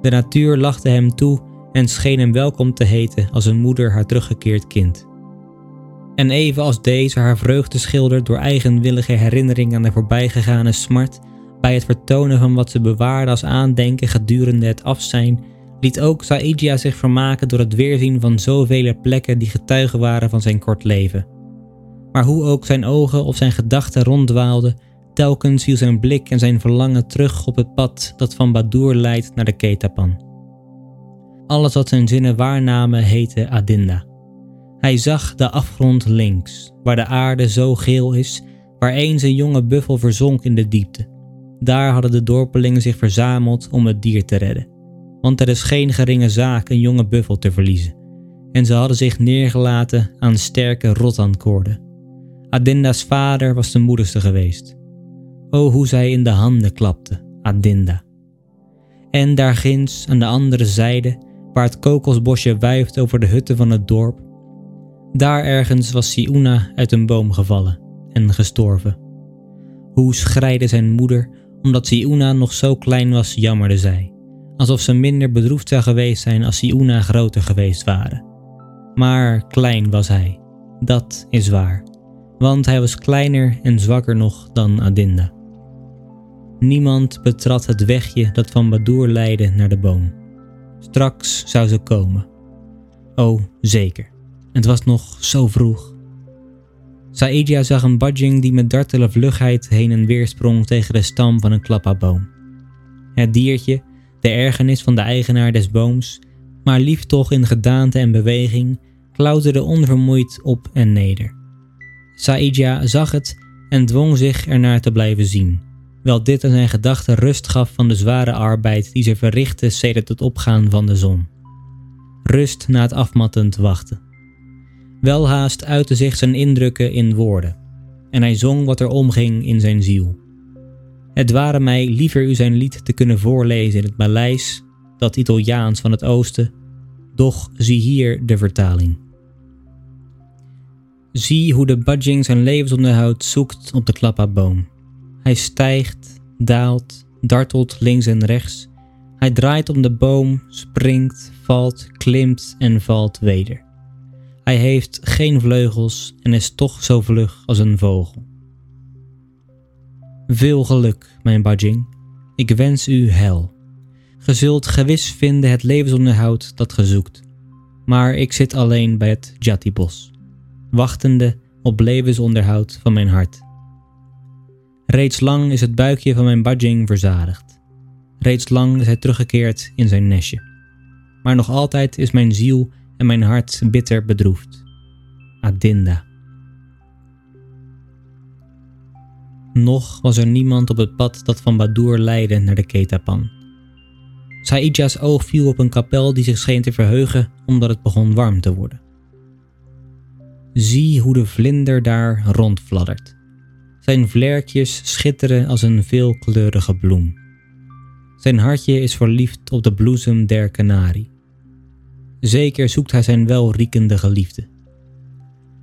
De natuur lachte hem toe en scheen hem welkom te heten als een moeder haar teruggekeerd kind. En even als deze haar vreugde schildert door eigenwillige herinnering aan de voorbijgegane smart, bij het vertonen van wat ze bewaarde als aandenken gedurende het afzijn liet ook Saidja zich vermaken door het weerzien van zoveel plekken die getuigen waren van zijn kort leven. Maar hoe ook zijn ogen of zijn gedachten ronddwaalden, telkens viel zijn blik en zijn verlangen terug op het pad dat van Badur leidt naar de Ketapan. Alles wat zijn zinnen waarnamen heette Adinda. Hij zag de afgrond links, waar de aarde zo geel is, waar eens een jonge buffel verzonk in de diepte. Daar hadden de dorpelingen zich verzameld om het dier te redden want er is geen geringe zaak een jonge buffel te verliezen, en ze hadden zich neergelaten aan sterke rotankoorden. Adinda's vader was de moedigste geweest. O hoe zij in de handen klapte, Adinda. En daar ginds aan de andere zijde, waar het kokosbosje wuift over de hutten van het dorp, daar ergens was Siuna uit een boom gevallen en gestorven. Hoe schreide zijn moeder, omdat Siuna nog zo klein was, jammerde zij, alsof ze minder bedroefd zou geweest zijn als Siuna groter geweest waren. Maar klein was hij, dat is waar, want hij was kleiner en zwakker nog dan Adinda. Niemand betrad het wegje dat van Badoer leidde naar de boom. Straks zou ze komen. Oh, zeker. Het was nog zo vroeg. Saedia zag een badjing die met dartele vlugheid heen en weer sprong tegen de stam van een klappaboom. Het diertje, de ergernis van de eigenaar des booms, maar lief toch in gedaante en beweging, klauterde onvermoeid op en neder. Saidja zag het en dwong zich ernaar te blijven zien, wel dit aan zijn gedachten rust gaf van de zware arbeid die ze verrichtte sedert het opgaan van de zon. Rust na het afmattend wachten. Welhaast uitte zich zijn indrukken in woorden, en hij zong wat er omging in zijn ziel. Het ware mij liever u zijn lied te kunnen voorlezen in het Maleis, dat Italiaans van het oosten, doch zie hier de vertaling. Zie hoe de budging zijn levensonderhoud zoekt op de klappaboom. Hij stijgt, daalt, dartelt links en rechts. Hij draait om de boom, springt, valt, klimt en valt weder. Hij heeft geen vleugels en is toch zo vlug als een vogel. Veel geluk, mijn Bajing. Ik wens u hel. Ge zult gewis vinden het levensonderhoud dat ge zoekt. Maar ik zit alleen bij het Jati-bos, wachtende op levensonderhoud van mijn hart. Reeds lang is het buikje van mijn Bajing verzadigd. Reeds lang is hij teruggekeerd in zijn nestje. Maar nog altijd is mijn ziel en mijn hart bitter bedroefd. Adinda. Nog was er niemand op het pad dat van Badur leidde naar de Ketapan. Saidja's oog viel op een kapel die zich scheen te verheugen omdat het begon warm te worden. Zie hoe de vlinder daar rondfladdert. Zijn vlerkjes schitteren als een veelkleurige bloem. Zijn hartje is verliefd op de bloesem der kanarie. Zeker zoekt hij zijn welriekende geliefde.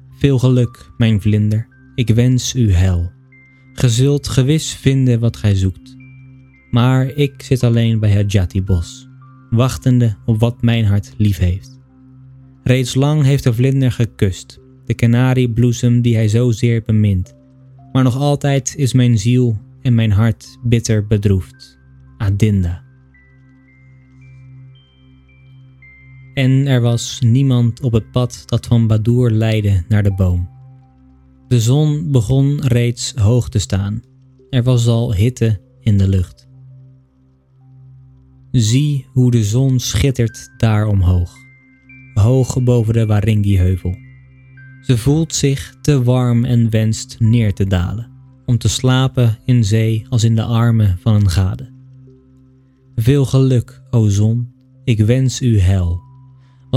Veel geluk, mijn vlinder, ik wens u hel. Ge zult gewis vinden wat gij zoekt. Maar ik zit alleen bij het Jati-bos, wachtende op wat mijn hart lief heeft. Reeds lang heeft de vlinder gekust, de kanariebloesem die hij zozeer bemint. Maar nog altijd is mijn ziel en mijn hart bitter bedroefd. Adinda. En er was niemand op het pad dat van Badoer leidde naar de boom. De zon begon reeds hoog te staan. Er was al hitte in de lucht. Zie hoe de zon schittert daar omhoog, hoog boven de Waringi-heuvel. Ze voelt zich te warm en wenst neer te dalen, om te slapen in zee als in de armen van een gade. Veel geluk, o zon, ik wens u hel.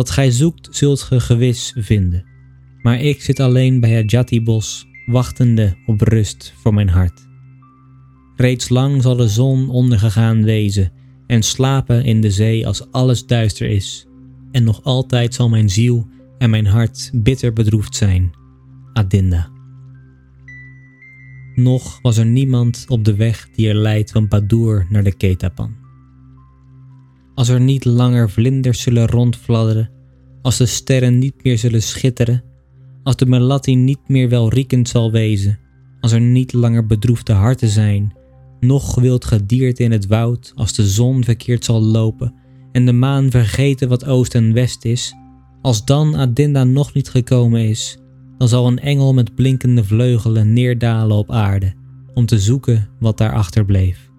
Wat gij zoekt zult ge gewis vinden, maar ik zit alleen bij het Jati-bos, wachtende op rust voor mijn hart. Reeds lang zal de zon ondergegaan wezen en slapen in de zee als alles duister is, en nog altijd zal mijn ziel en mijn hart bitter bedroefd zijn. Adinda. Nog was er niemand op de weg die er leidt van Badur naar de Ketapan. Als er niet langer vlinders zullen rondfladderen, als de sterren niet meer zullen schitteren, als de melatti niet meer welriekend zal wezen, als er niet langer bedroefde harten zijn, nog wild gedierte in het woud als de zon verkeerd zal lopen en de maan vergeten wat oost en west is, als dan Adinda nog niet gekomen is, dan zal een engel met blinkende vleugelen neerdalen op aarde om te zoeken wat daar achterbleef.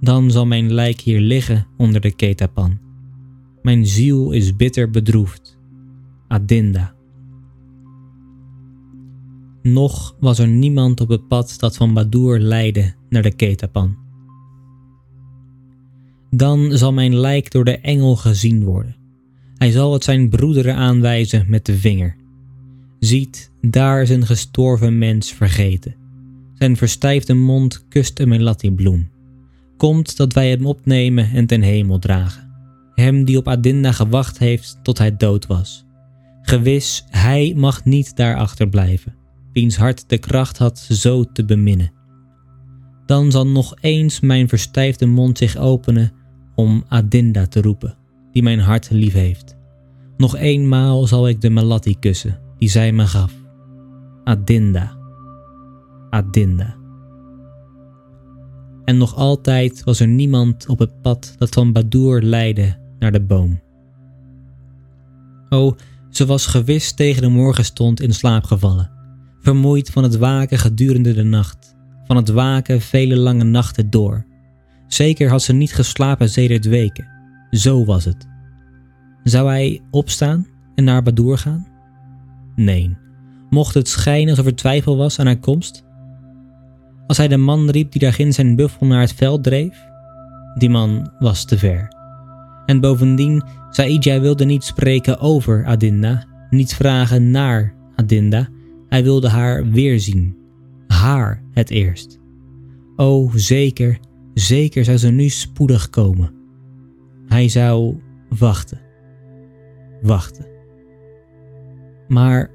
Dan zal mijn lijk hier liggen onder de ketapan. Mijn ziel is bitter bedroefd. Adinda. Nog was er niemand op het pad dat van Badur leidde naar de Ketapan. Dan zal mijn lijk door de engel gezien worden. Hij zal het zijn broederen aanwijzen met de vinger. Ziet, daar is een gestorven mens vergeten. Zijn verstijfde mond kust een melatti-bloem. Komt dat wij hem opnemen en ten hemel dragen. Hem die op Adinda gewacht heeft tot hij dood was. Gewis, hij mag niet daarachter blijven, wiens hart de kracht had zo te beminnen. Dan zal nog eens mijn verstijfde mond zich openen om Adinda te roepen, die mijn hart lief heeft. Nog eenmaal zal ik de Malatti kussen, die zij me gaf. Adinda. Adinda. En nog altijd was er niemand op het pad dat van Badur leidde naar de boom. O, ze was gewis tegen de morgenstond in slaap gevallen, vermoeid van het waken gedurende de nacht, van het waken vele lange nachten door. Zeker had ze niet geslapen sedert weken. Zo was het. Zou hij opstaan en naar Badur gaan? Nee. Mocht het schijnen alsof er twijfel was aan haar komst? Als hij de man riep die daarin zijn buffel naar het veld dreef? Die man was te ver. En bovendien, Saidja wilde niet spreken over Adinda, niet vragen naar Adinda. Hij wilde haar weerzien. Haar het eerst. O, zeker, zeker zou ze nu spoedig komen. Hij zou wachten. Wachten. Maar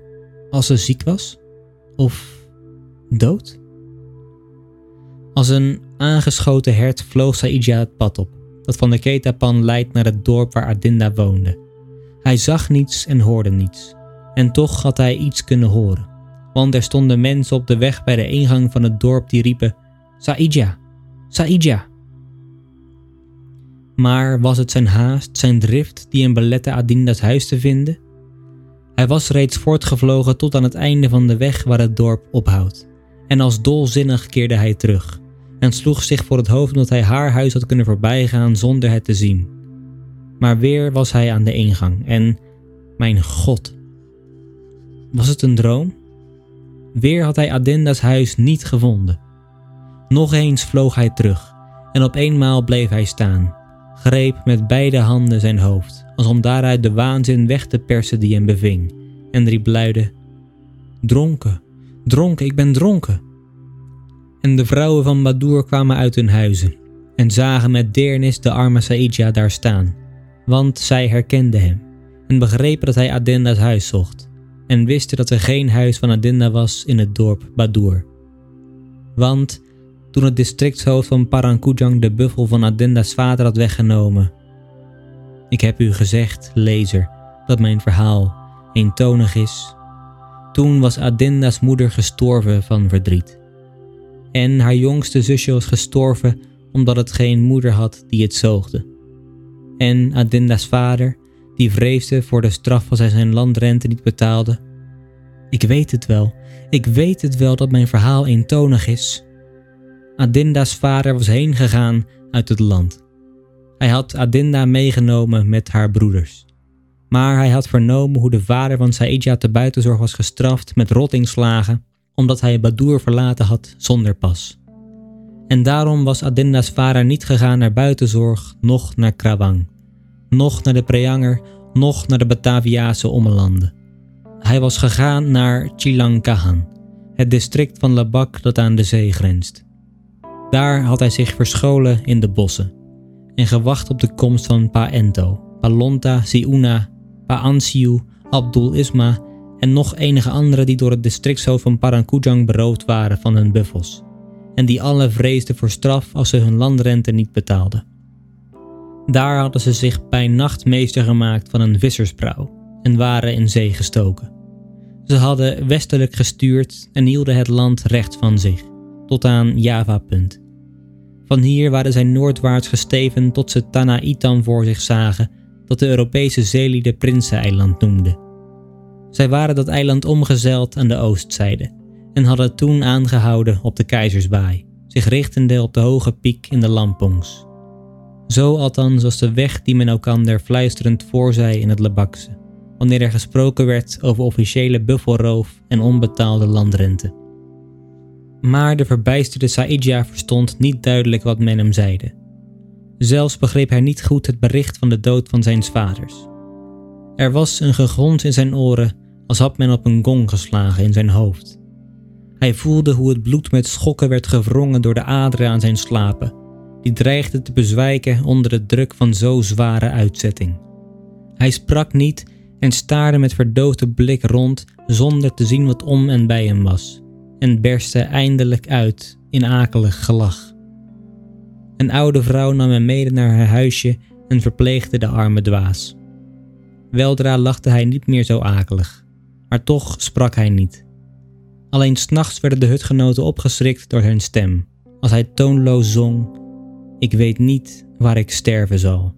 als ze ziek was? Of dood? Als een aangeschoten hert vloog Saidja het pad op dat van de Ketapan leidt naar het dorp waar Adinda woonde. Hij zag niets en hoorde niets. En toch had hij iets kunnen horen. Want er stonden mensen op de weg bij de ingang van het dorp die riepen: Saidja, Saidja. Maar was het zijn haast, zijn drift die hem belette Adinda's huis te vinden? Hij was reeds voortgevlogen tot aan het einde van de weg waar het dorp ophoudt. En als dolzinnig keerde hij terug en sloeg zich voor het hoofd omdat hij haar huis had kunnen voorbijgaan zonder het te zien. Maar weer was hij aan de ingang en, mijn god, was het een droom? Weer had hij Adenda's huis niet gevonden. Nog eens vloog hij terug en op eenmaal bleef hij staan, greep met beide handen zijn hoofd, als om daaruit de waanzin weg te persen die hem beving, en riep luide: Dronken, dronken, ik ben dronken. En de vrouwen van Badur kwamen uit hun huizen en zagen met deernis de arme Saidja daar staan, want zij herkenden hem en begrepen dat hij Adenda's huis zocht en wisten dat er geen huis van Adenda was in het dorp Badur. Want toen het districtshoofd van Parankujang de buffel van Adenda's vader had weggenomen. Ik heb u gezegd, lezer, dat mijn verhaal eentonig is. Toen was Adenda's moeder gestorven van verdriet en haar jongste zusje was gestorven omdat het geen moeder had die het zoogde. En Adinda's vader, die vreesde voor de straf als hij zijn landrente niet betaalde. Ik weet het wel, ik weet het wel dat mijn verhaal eentonig is. Adinda's vader was heen gegaan uit het land. Hij had Adinda meegenomen met haar broeders. Maar hij had vernomen hoe de vader van Saidja te buitenzorg was gestraft met rottingslagen omdat hij Badur verlaten had zonder pas. En daarom was Adinda's vader niet gegaan naar buitenzorg, noch naar Krawang, noch naar de Preanger, noch naar de Bataviaanse ommelanden. Hij was gegaan naar Chilangkahan, het district van Labak dat aan de zee grenst. Daar had hij zich verscholen in de bossen en gewacht op de komst van Pa Ento, Palonta, Siuna, Pa Ansiu, Abdul Isma en nog enige anderen die door het districtshoofd van Parankujang beroofd waren van hun buffels, en die alle vreesden voor straf als ze hun landrente niet betaalden. Daar hadden ze zich bij nacht meester gemaakt van een vissersprauw en waren in zee gestoken. Ze hadden westelijk gestuurd en hielden het land recht van zich, tot aan Java-punt. Van hier waren zij noordwaarts gesteven tot ze Tanaitan voor zich zagen, dat de Europese zeelieden Prinseneiland noemden. Zij waren dat eiland omgezeild aan de oostzijde en hadden toen aangehouden op de Keizersbaai, zich richtende op de hoge piek in de Lampongs. Zo althans was de weg die men elkander fluisterend voorzei in het Labakse, wanneer er gesproken werd over officiële buffelroof en onbetaalde landrente. Maar de verbijsterde Saidja verstond niet duidelijk wat men hem zeide. Zelfs begreep hij niet goed het bericht van de dood van zijn vaders. Er was een gegons in zijn oren als had men op een gong geslagen in zijn hoofd. Hij voelde hoe het bloed met schokken werd gewrongen door de aderen aan zijn slapen, die dreigden te bezwijken onder de druk van zo zware uitzetting. Hij sprak niet en staarde met verdoofde blik rond zonder te zien wat om en bij hem was, en berstte eindelijk uit in akelig gelach. Een oude vrouw nam hem mede naar haar huisje en verpleegde de arme dwaas. Weldra lachte hij niet meer zo akelig, maar toch sprak hij niet. Alleen s'nachts werden de hutgenoten opgeschrikt door zijn stem, als hij toonloos zong: Ik weet niet waar ik sterven zal.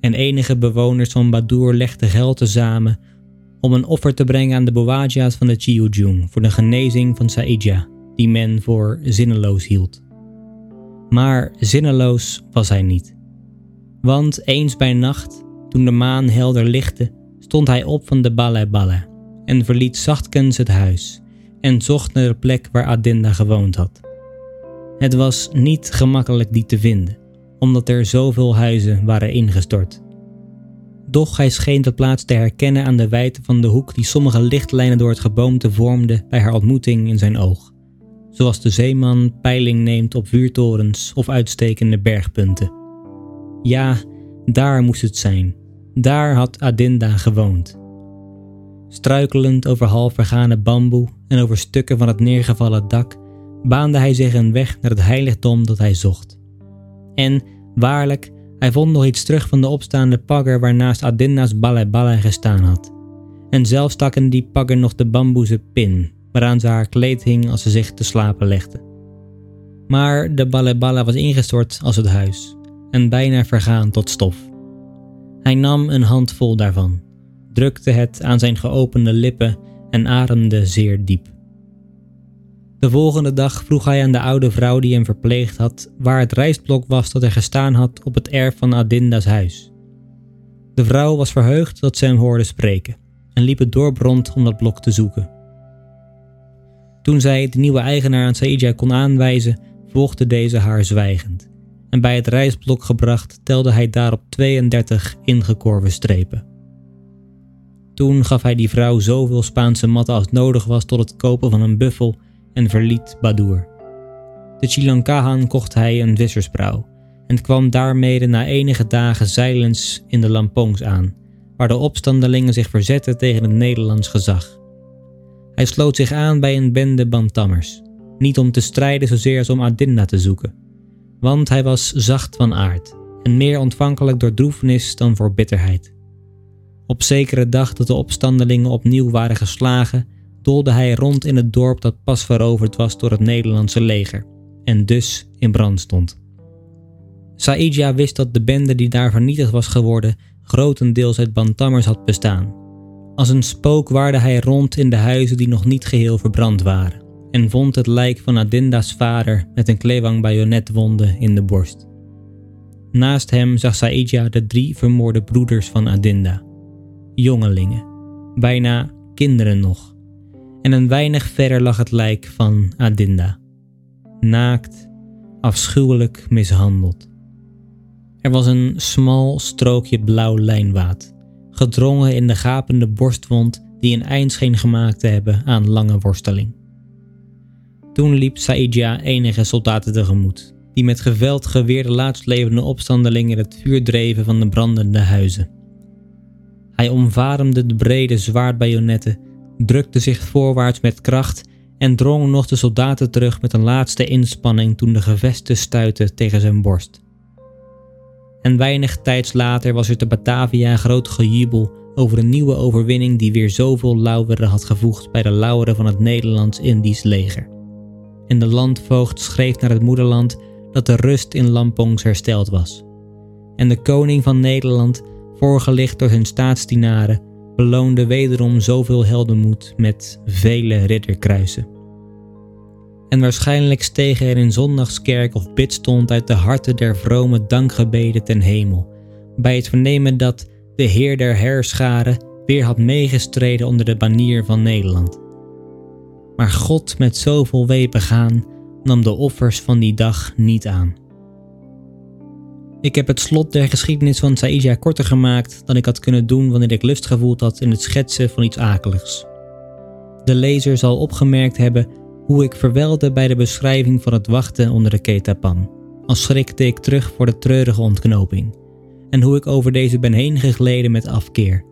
En enige bewoners van Badur legden geld tezamen om een offer te brengen aan de Bowajia's van de Chiujung voor de genezing van Saidja, die men voor zinneloos hield. Maar zinneloos was hij niet. Want eens bij nacht, toen de maan helder lichtte, stond hij op van de Balai en verliet zachtkens het huis en zocht naar de plek waar Adinda gewoond had. Het was niet gemakkelijk die te vinden, omdat er zoveel huizen waren ingestort. Doch hij scheen de plaats te herkennen aan de wijdte van de hoek die sommige lichtlijnen door het geboomte vormden bij haar ontmoeting in zijn oog, zoals de zeeman peiling neemt op vuurtorens of uitstekende bergpunten. Ja, daar moest het zijn. Daar had Adinda gewoond. Struikelend over half vergane bamboe en over stukken van het neergevallen dak, baande hij zich een weg naar het heiligdom dat hij zocht. En, waarlijk, hij vond nog iets terug van de opstaande pagger waarnaast Adinda's balai gestaan had. En zelfs stak in die pagger nog de bamboezen pin, waaraan ze haar kleed hing als ze zich te slapen legde. Maar de balai was ingestort als het huis en bijna vergaan tot stof. Hij nam een handvol daarvan, drukte het aan zijn geopende lippen en ademde zeer diep. De volgende dag vroeg hij aan de oude vrouw die hem verpleegd had waar het rijstblok was dat er gestaan had op het erf van Adinda's huis. De vrouw was verheugd dat ze hem hoorde spreken en liep het dorp rond om dat blok te zoeken. Toen zij de nieuwe eigenaar aan Saidja kon aanwijzen, volgde deze haar zwijgend. En bij het rijstblok gebracht telde hij daarop 32 ingekorven strepen. Toen gaf hij die vrouw zoveel Spaanse matten als nodig was tot het kopen van een buffel en verliet Badur. De Chilankahan kocht hij een vissersprauw en kwam daarmee na enige dagen zeilens in de Lampongs aan, waar de opstandelingen zich verzetten tegen het Nederlands gezag. Hij sloot zich aan bij een bende bantammers, niet om te strijden zozeer als om Adinda te zoeken, want hij was zacht van aard en meer ontvankelijk door droefenis dan voor bitterheid. Op zekere dag dat de opstandelingen opnieuw waren geslagen, doolde hij rond in het dorp dat pas veroverd was door het Nederlandse leger en dus in brand stond. Saidja wist dat de bende die daar vernietigd was geworden grotendeels uit bantammers had bestaan. Als een spook waarde hij rond in de huizen die nog niet geheel verbrand waren en vond het lijk van Adinda's vader met een klewang bajonetwonde in de borst. Naast hem zag Saidja de drie vermoorde broeders van Adinda, jongelingen, bijna kinderen nog en een weinig verder lag het lijk van Adinda, naakt, afschuwelijk mishandeld. Er was een smal strookje blauw lijnwaad, gedrongen in de gapende borstwond die een eind scheen gemaakt te hebben aan lange worsteling. Toen liep Saidja enige soldaten tegemoet, die met geweld geweerde laatstlevende opstandelingen het vuur dreven van de brandende huizen. Hij omvaremde de brede zwaardbajonetten drukte zich voorwaarts met kracht en drong nog de soldaten terug met een laatste inspanning toen de gevesten stuitten tegen zijn borst. En weinig tijds later was er te Batavia groot gejubel over een nieuwe overwinning die weer zoveel lauweren had gevoegd bij de lauweren van het Nederlands-Indisch leger. En de landvoogd schreef naar het moederland dat de rust in Lampongs hersteld was. En de koning van Nederland, voorgelicht door zijn staatsdienaren, beloonde wederom zoveel heldenmoed met vele ridderkruisen. En waarschijnlijk stegen er in zondagskerk of bidstond uit de harten der vrome dankgebeden ten hemel, bij het vernemen dat de Heer der Herscharen weer had meegestreden onder de banier van Nederland. Maar God met zoveel wee begaan nam de offers van die dag niet aan. Ik heb het slot der geschiedenis van Saïdja korter gemaakt dan ik had kunnen doen wanneer ik lust gevoeld had in het schetsen van iets akeligs. De lezer zal opgemerkt hebben hoe ik verwelde bij de beschrijving van het wachten onder de ketapan, als schrikte ik terug voor de treurige ontknoping, en hoe ik over deze ben heen gegleden met afkeer.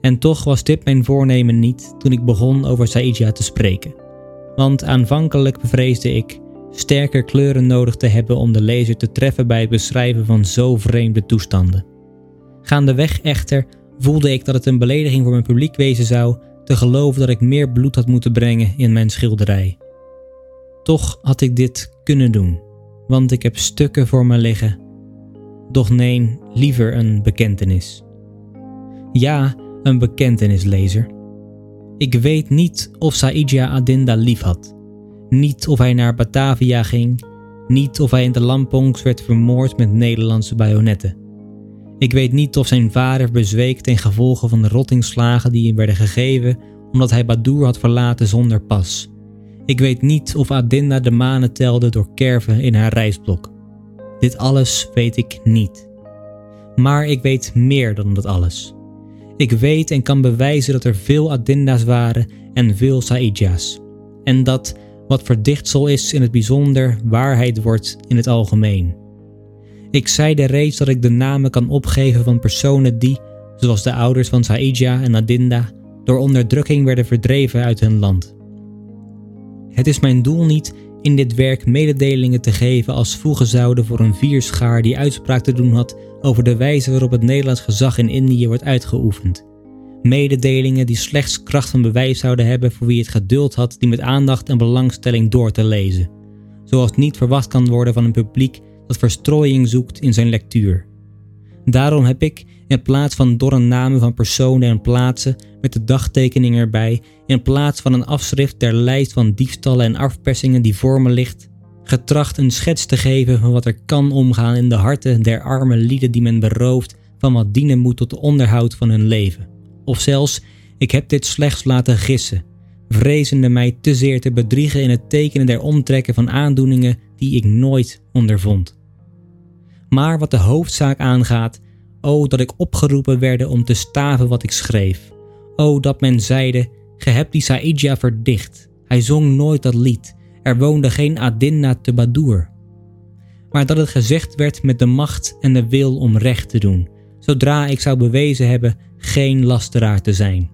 En toch was dit mijn voornemen niet toen ik begon over Saïdja te spreken, want aanvankelijk bevreesde ik sterker kleuren nodig te hebben om de lezer te treffen bij het beschrijven van zo vreemde toestanden. Gaandeweg echter voelde ik dat het een belediging voor mijn publiek wezen zou te geloven dat ik meer bloed had moeten brengen in mijn schilderij. Toch had ik dit kunnen doen, want ik heb stukken voor me liggen. Doch nee, liever een bekentenis. Ja, een bekentenis, lezer. Ik weet niet of Saidja Adinda lief had. Niet of hij naar Batavia ging. Niet of hij in de Lampongs werd vermoord met Nederlandse bajonetten. Ik weet niet of zijn vader bezweek ten gevolge van de rottingslagen die hem werden gegeven omdat hij Badoer had verlaten zonder pas. Ik weet niet of Adinda de manen telde door kerven in haar reisblok. Dit alles weet ik niet. Maar ik weet meer dan dat alles. Ik weet en kan bewijzen dat er veel Adinda's waren en veel Saidja's. En dat wat verdichtsel is in het bijzonder waarheid wordt in het algemeen. Ik zeide reeds dat ik de namen kan opgeven van personen die, zoals de ouders van Saidja en Adinda, door onderdrukking werden verdreven uit hun land. Het is mijn doel niet in dit werk mededelingen te geven als voegen zouden voor een vierschaar die uitspraak te doen had over de wijze waarop het Nederlands gezag in Indië wordt uitgeoefend. Mededelingen die slechts kracht van bewijs zouden hebben voor wie het geduld had die met aandacht en belangstelling door te lezen, zoals niet verwacht kan worden van een publiek dat verstrooiing zoekt in zijn lectuur. Daarom heb ik, in plaats van dorre namen van personen en plaatsen met de dagtekening erbij, in plaats van een afschrift der lijst van diefstallen en afpersingen die voor me ligt, getracht een schets te geven van wat er kan omgaan in de harten der arme lieden die men berooft van wat dienen moet tot onderhoud van hun leven. Of zelfs, ik heb dit slechts laten gissen, vrezende mij te zeer te bedriegen in het tekenen der omtrekken van aandoeningen die ik nooit ondervond. Maar wat de hoofdzaak aangaat, o dat ik opgeroepen werde om te staven wat ik schreef. O dat men zeide, ge hebt die Saidja verdicht. Hij zong nooit dat lied. Er woonde geen Adinna te Badoer. Maar dat het gezegd werd met de macht en de wil om recht te doen, zodra ik zou bewezen hebben geen lasteraar te zijn.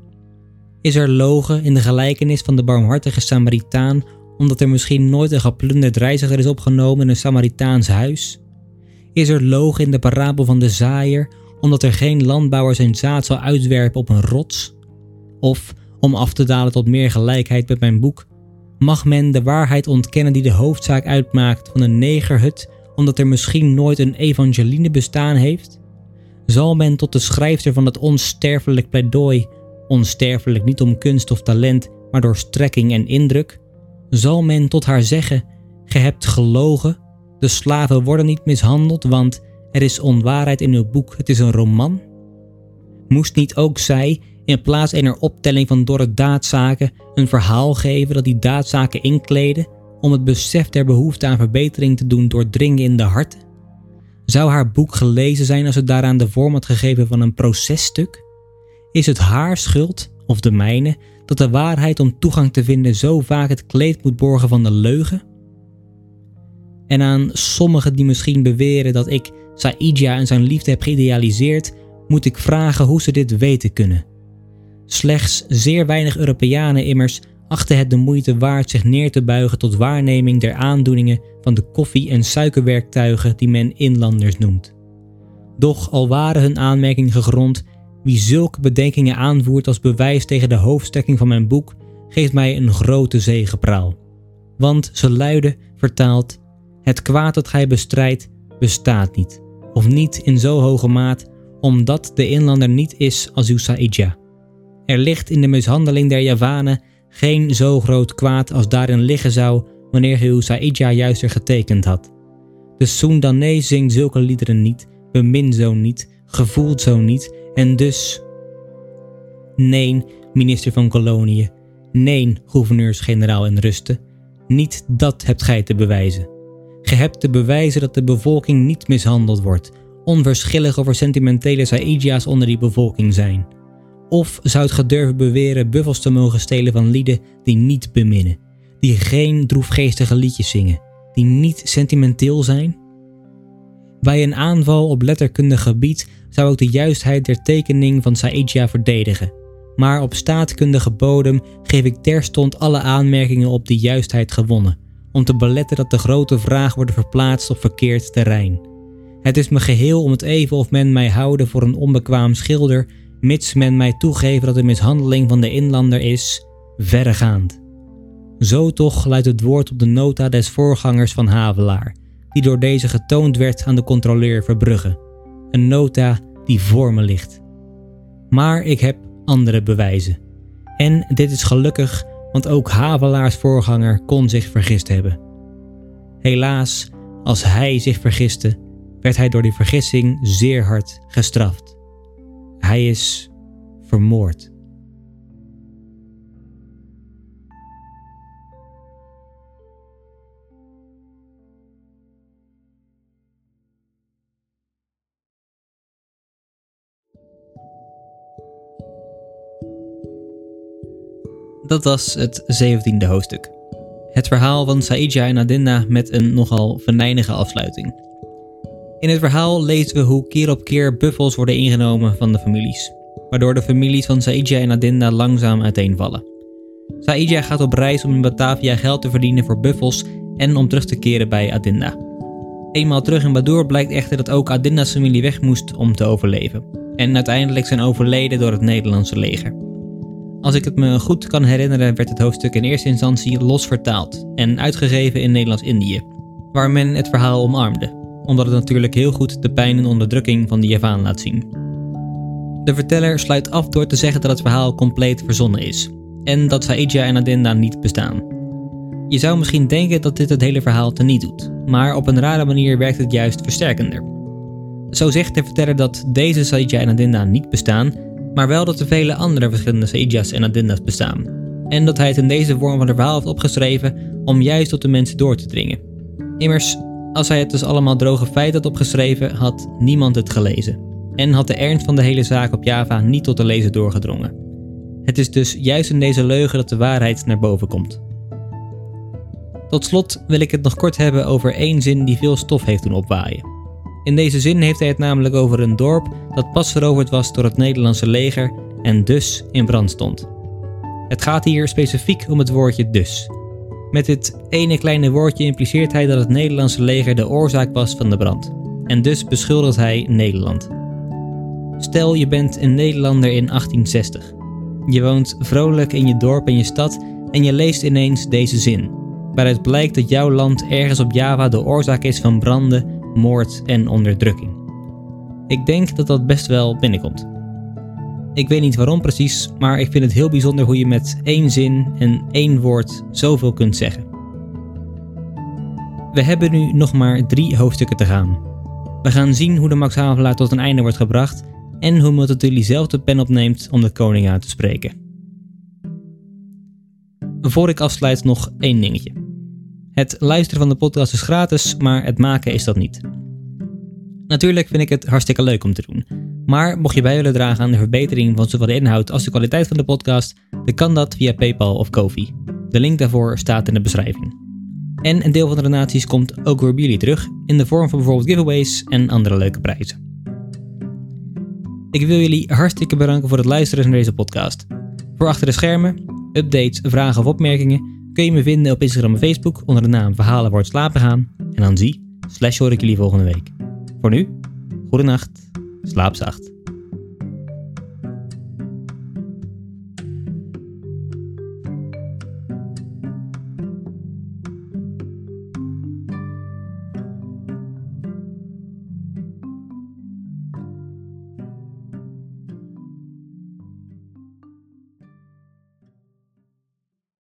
Is er logen in de gelijkenis van de barmhartige Samaritaan, omdat er misschien nooit een geplunderd reiziger is opgenomen in een Samaritaans huis? Is er logen in de parabel van de zaaier, omdat er geen landbouwer zijn zaad zal uitwerpen op een rots? Of, om af te dalen tot meer gelijkheid met mijn boek, mag men de waarheid ontkennen die de hoofdzaak uitmaakt van een negerhut, omdat er misschien nooit een evangeline bestaan heeft? Zal men tot de schrijfster van het onsterfelijk pleidooi, onsterfelijk niet om kunst of talent, maar door strekking en indruk, zal men tot haar zeggen: Ge hebt gelogen, de slaven worden niet mishandeld, want er is onwaarheid in uw boek, het is een roman? Moest niet ook zij, in plaats einer optelling van dorre daadzaken, een verhaal geven dat die daadzaken inkleden, om het besef der behoefte aan verbetering te doen doordringen in de harten? Zou haar boek gelezen zijn als het daaraan de vorm had gegeven van een processtuk? Is het haar schuld, of de mijne, dat de waarheid om toegang te vinden zo vaak het kleed moet borgen van de leugen? En aan sommigen die misschien beweren dat ik Saidja en zijn liefde heb geïdealiseerd, moet ik vragen hoe ze dit weten kunnen. Slechts zeer weinig Europeanen immers achten het de moeite waard zich neer te buigen tot waarneming der aandoeningen van de koffie- en suikerwerktuigen die men inlanders noemt. Doch al waren hun aanmerkingen gegrond, wie zulke bedenkingen aanvoert als bewijs tegen de hoofdstekking van mijn boek, geeft mij een grote zegepraal. Want ze luiden, vertaald, het kwaad dat gij bestrijdt, bestaat niet, of niet in zo hoge maat, omdat de inlander niet is als uw Saidja. Er ligt in de mishandeling der Javanen geen zo groot kwaad als daarin liggen zou wanneer uw Saidja juist er getekend had. De Soendanee zingt zulke liederen niet, bemin zo niet, gevoelt zo niet en dus... Nee, minister van Koloniën, nee, gouverneurs-generaal in rusten, niet dat hebt gij te bewijzen. Ge hebt te bewijzen dat de bevolking niet mishandeld wordt, onverschillig of er sentimentele Saïdja's onder die bevolking zijn. Of zou het gedurven beweren buffels te mogen stelen van lieden die niet beminnen, die geen droefgeestige liedjes zingen, die niet sentimenteel zijn? Bij een aanval op letterkundig gebied zou ik de juistheid der tekening van Saidja verdedigen. Maar op staatkundige bodem geef ik terstond alle aanmerkingen op die juistheid gewonnen, om te beletten dat de grote vraag wordt verplaatst op verkeerd terrein. Het is me geheel om het even of men mij houden voor een onbekwaam schilder, mits men mij toegeven dat de mishandeling van de inlander is verregaand. Zo toch luidt het woord op de nota des voorgangers van Havelaar, die door deze getoond werd aan de controleur Verbrugge. Een nota die voor me ligt. Maar ik heb andere bewijzen. En dit is gelukkig, want ook Havelaars voorganger kon zich vergist hebben. Helaas, als hij zich vergiste, werd hij door die vergissing zeer hard gestraft. Hij is vermoord. Dat was het zeventiende hoofdstuk. Het verhaal van Saidja en Adinda met een nogal venijnige afsluiting. In het verhaal lezen we hoe keer op keer buffels worden ingenomen van de families, waardoor de families van Saidja en Adinda langzaam uiteenvallen. Saidja gaat op reis om in Batavia geld te verdienen voor buffels en om terug te keren bij Adinda. Eenmaal terug in Badoer blijkt echter dat ook Adinda's familie weg moest om te overleven, en uiteindelijk zijn overleden door het Nederlandse leger. Als ik het me goed kan herinneren, werd het hoofdstuk in eerste instantie los vertaald en uitgegeven in Nederlands-Indië, waar men het verhaal omarmde, omdat het natuurlijk heel goed de pijn en onderdrukking van de Javaan laat zien. De verteller sluit af door te zeggen dat het verhaal compleet verzonnen is en dat Saidja en Adinda niet bestaan. Je zou misschien denken dat dit het hele verhaal teniet doet, maar op een rare manier werkt het juist versterkender. Zo zegt de verteller dat deze Saidja en Adinda niet bestaan maar wel dat er vele andere verschillende Saidjas en Adinda's bestaan. En dat hij het in deze vorm van het verhaal heeft opgeschreven om juist tot de mensen door te dringen. Immers, als hij het dus allemaal droge feit had opgeschreven, had niemand het gelezen. En had de ernst van de hele zaak op Java niet tot de lezer doorgedrongen. Het is dus juist in deze leugen dat de waarheid naar boven komt. Tot slot wil ik het nog kort hebben over één zin die veel stof heeft doen opwaaien. In deze zin heeft hij het namelijk over een dorp dat pas veroverd was door het Nederlandse leger en dus in brand stond. Het gaat hier specifiek om het woordje dus. Met dit ene kleine woordje impliceert hij dat het Nederlandse leger de oorzaak was van de brand. En dus beschuldigt hij Nederland. Stel je bent een Nederlander in 1860. Je woont vrolijk in je dorp en je stad en je leest ineens deze zin, waaruit blijkt dat jouw land ergens op Java de oorzaak is van branden moord en onderdrukking. Ik denk dat dat best wel binnenkomt. Ik weet niet waarom precies, maar ik vind het heel bijzonder hoe je met één zin en één woord zoveel kunt zeggen. We hebben nu nog maar drie hoofdstukken te gaan. We gaan zien hoe de Max Havelaar tot een einde wordt gebracht en hoe Multatuli zelf de pen opneemt om de koning aan te spreken. Voor ik afsluit nog één dingetje. Het luisteren van de podcast is gratis, maar het maken is dat niet. Natuurlijk vind ik het hartstikke leuk om te doen. Maar mocht je bij willen dragen aan de verbetering van zowel de inhoud als de kwaliteit van de podcast, dan kan dat via PayPal of Kofi. De link daarvoor staat in de beschrijving. En een deel van de donaties komt ook weer bij jullie terug in de vorm van bijvoorbeeld giveaways en andere leuke prijzen. Ik wil jullie hartstikke bedanken voor het luisteren naar deze podcast. Voor achter de schermen, updates, vragen of opmerkingen kun je me vinden op Instagram en Facebook onder de naam Verhalen het slapen gaan. En dan zie, slash hoor ik jullie volgende week. Voor nu, goede nacht, slaap zacht.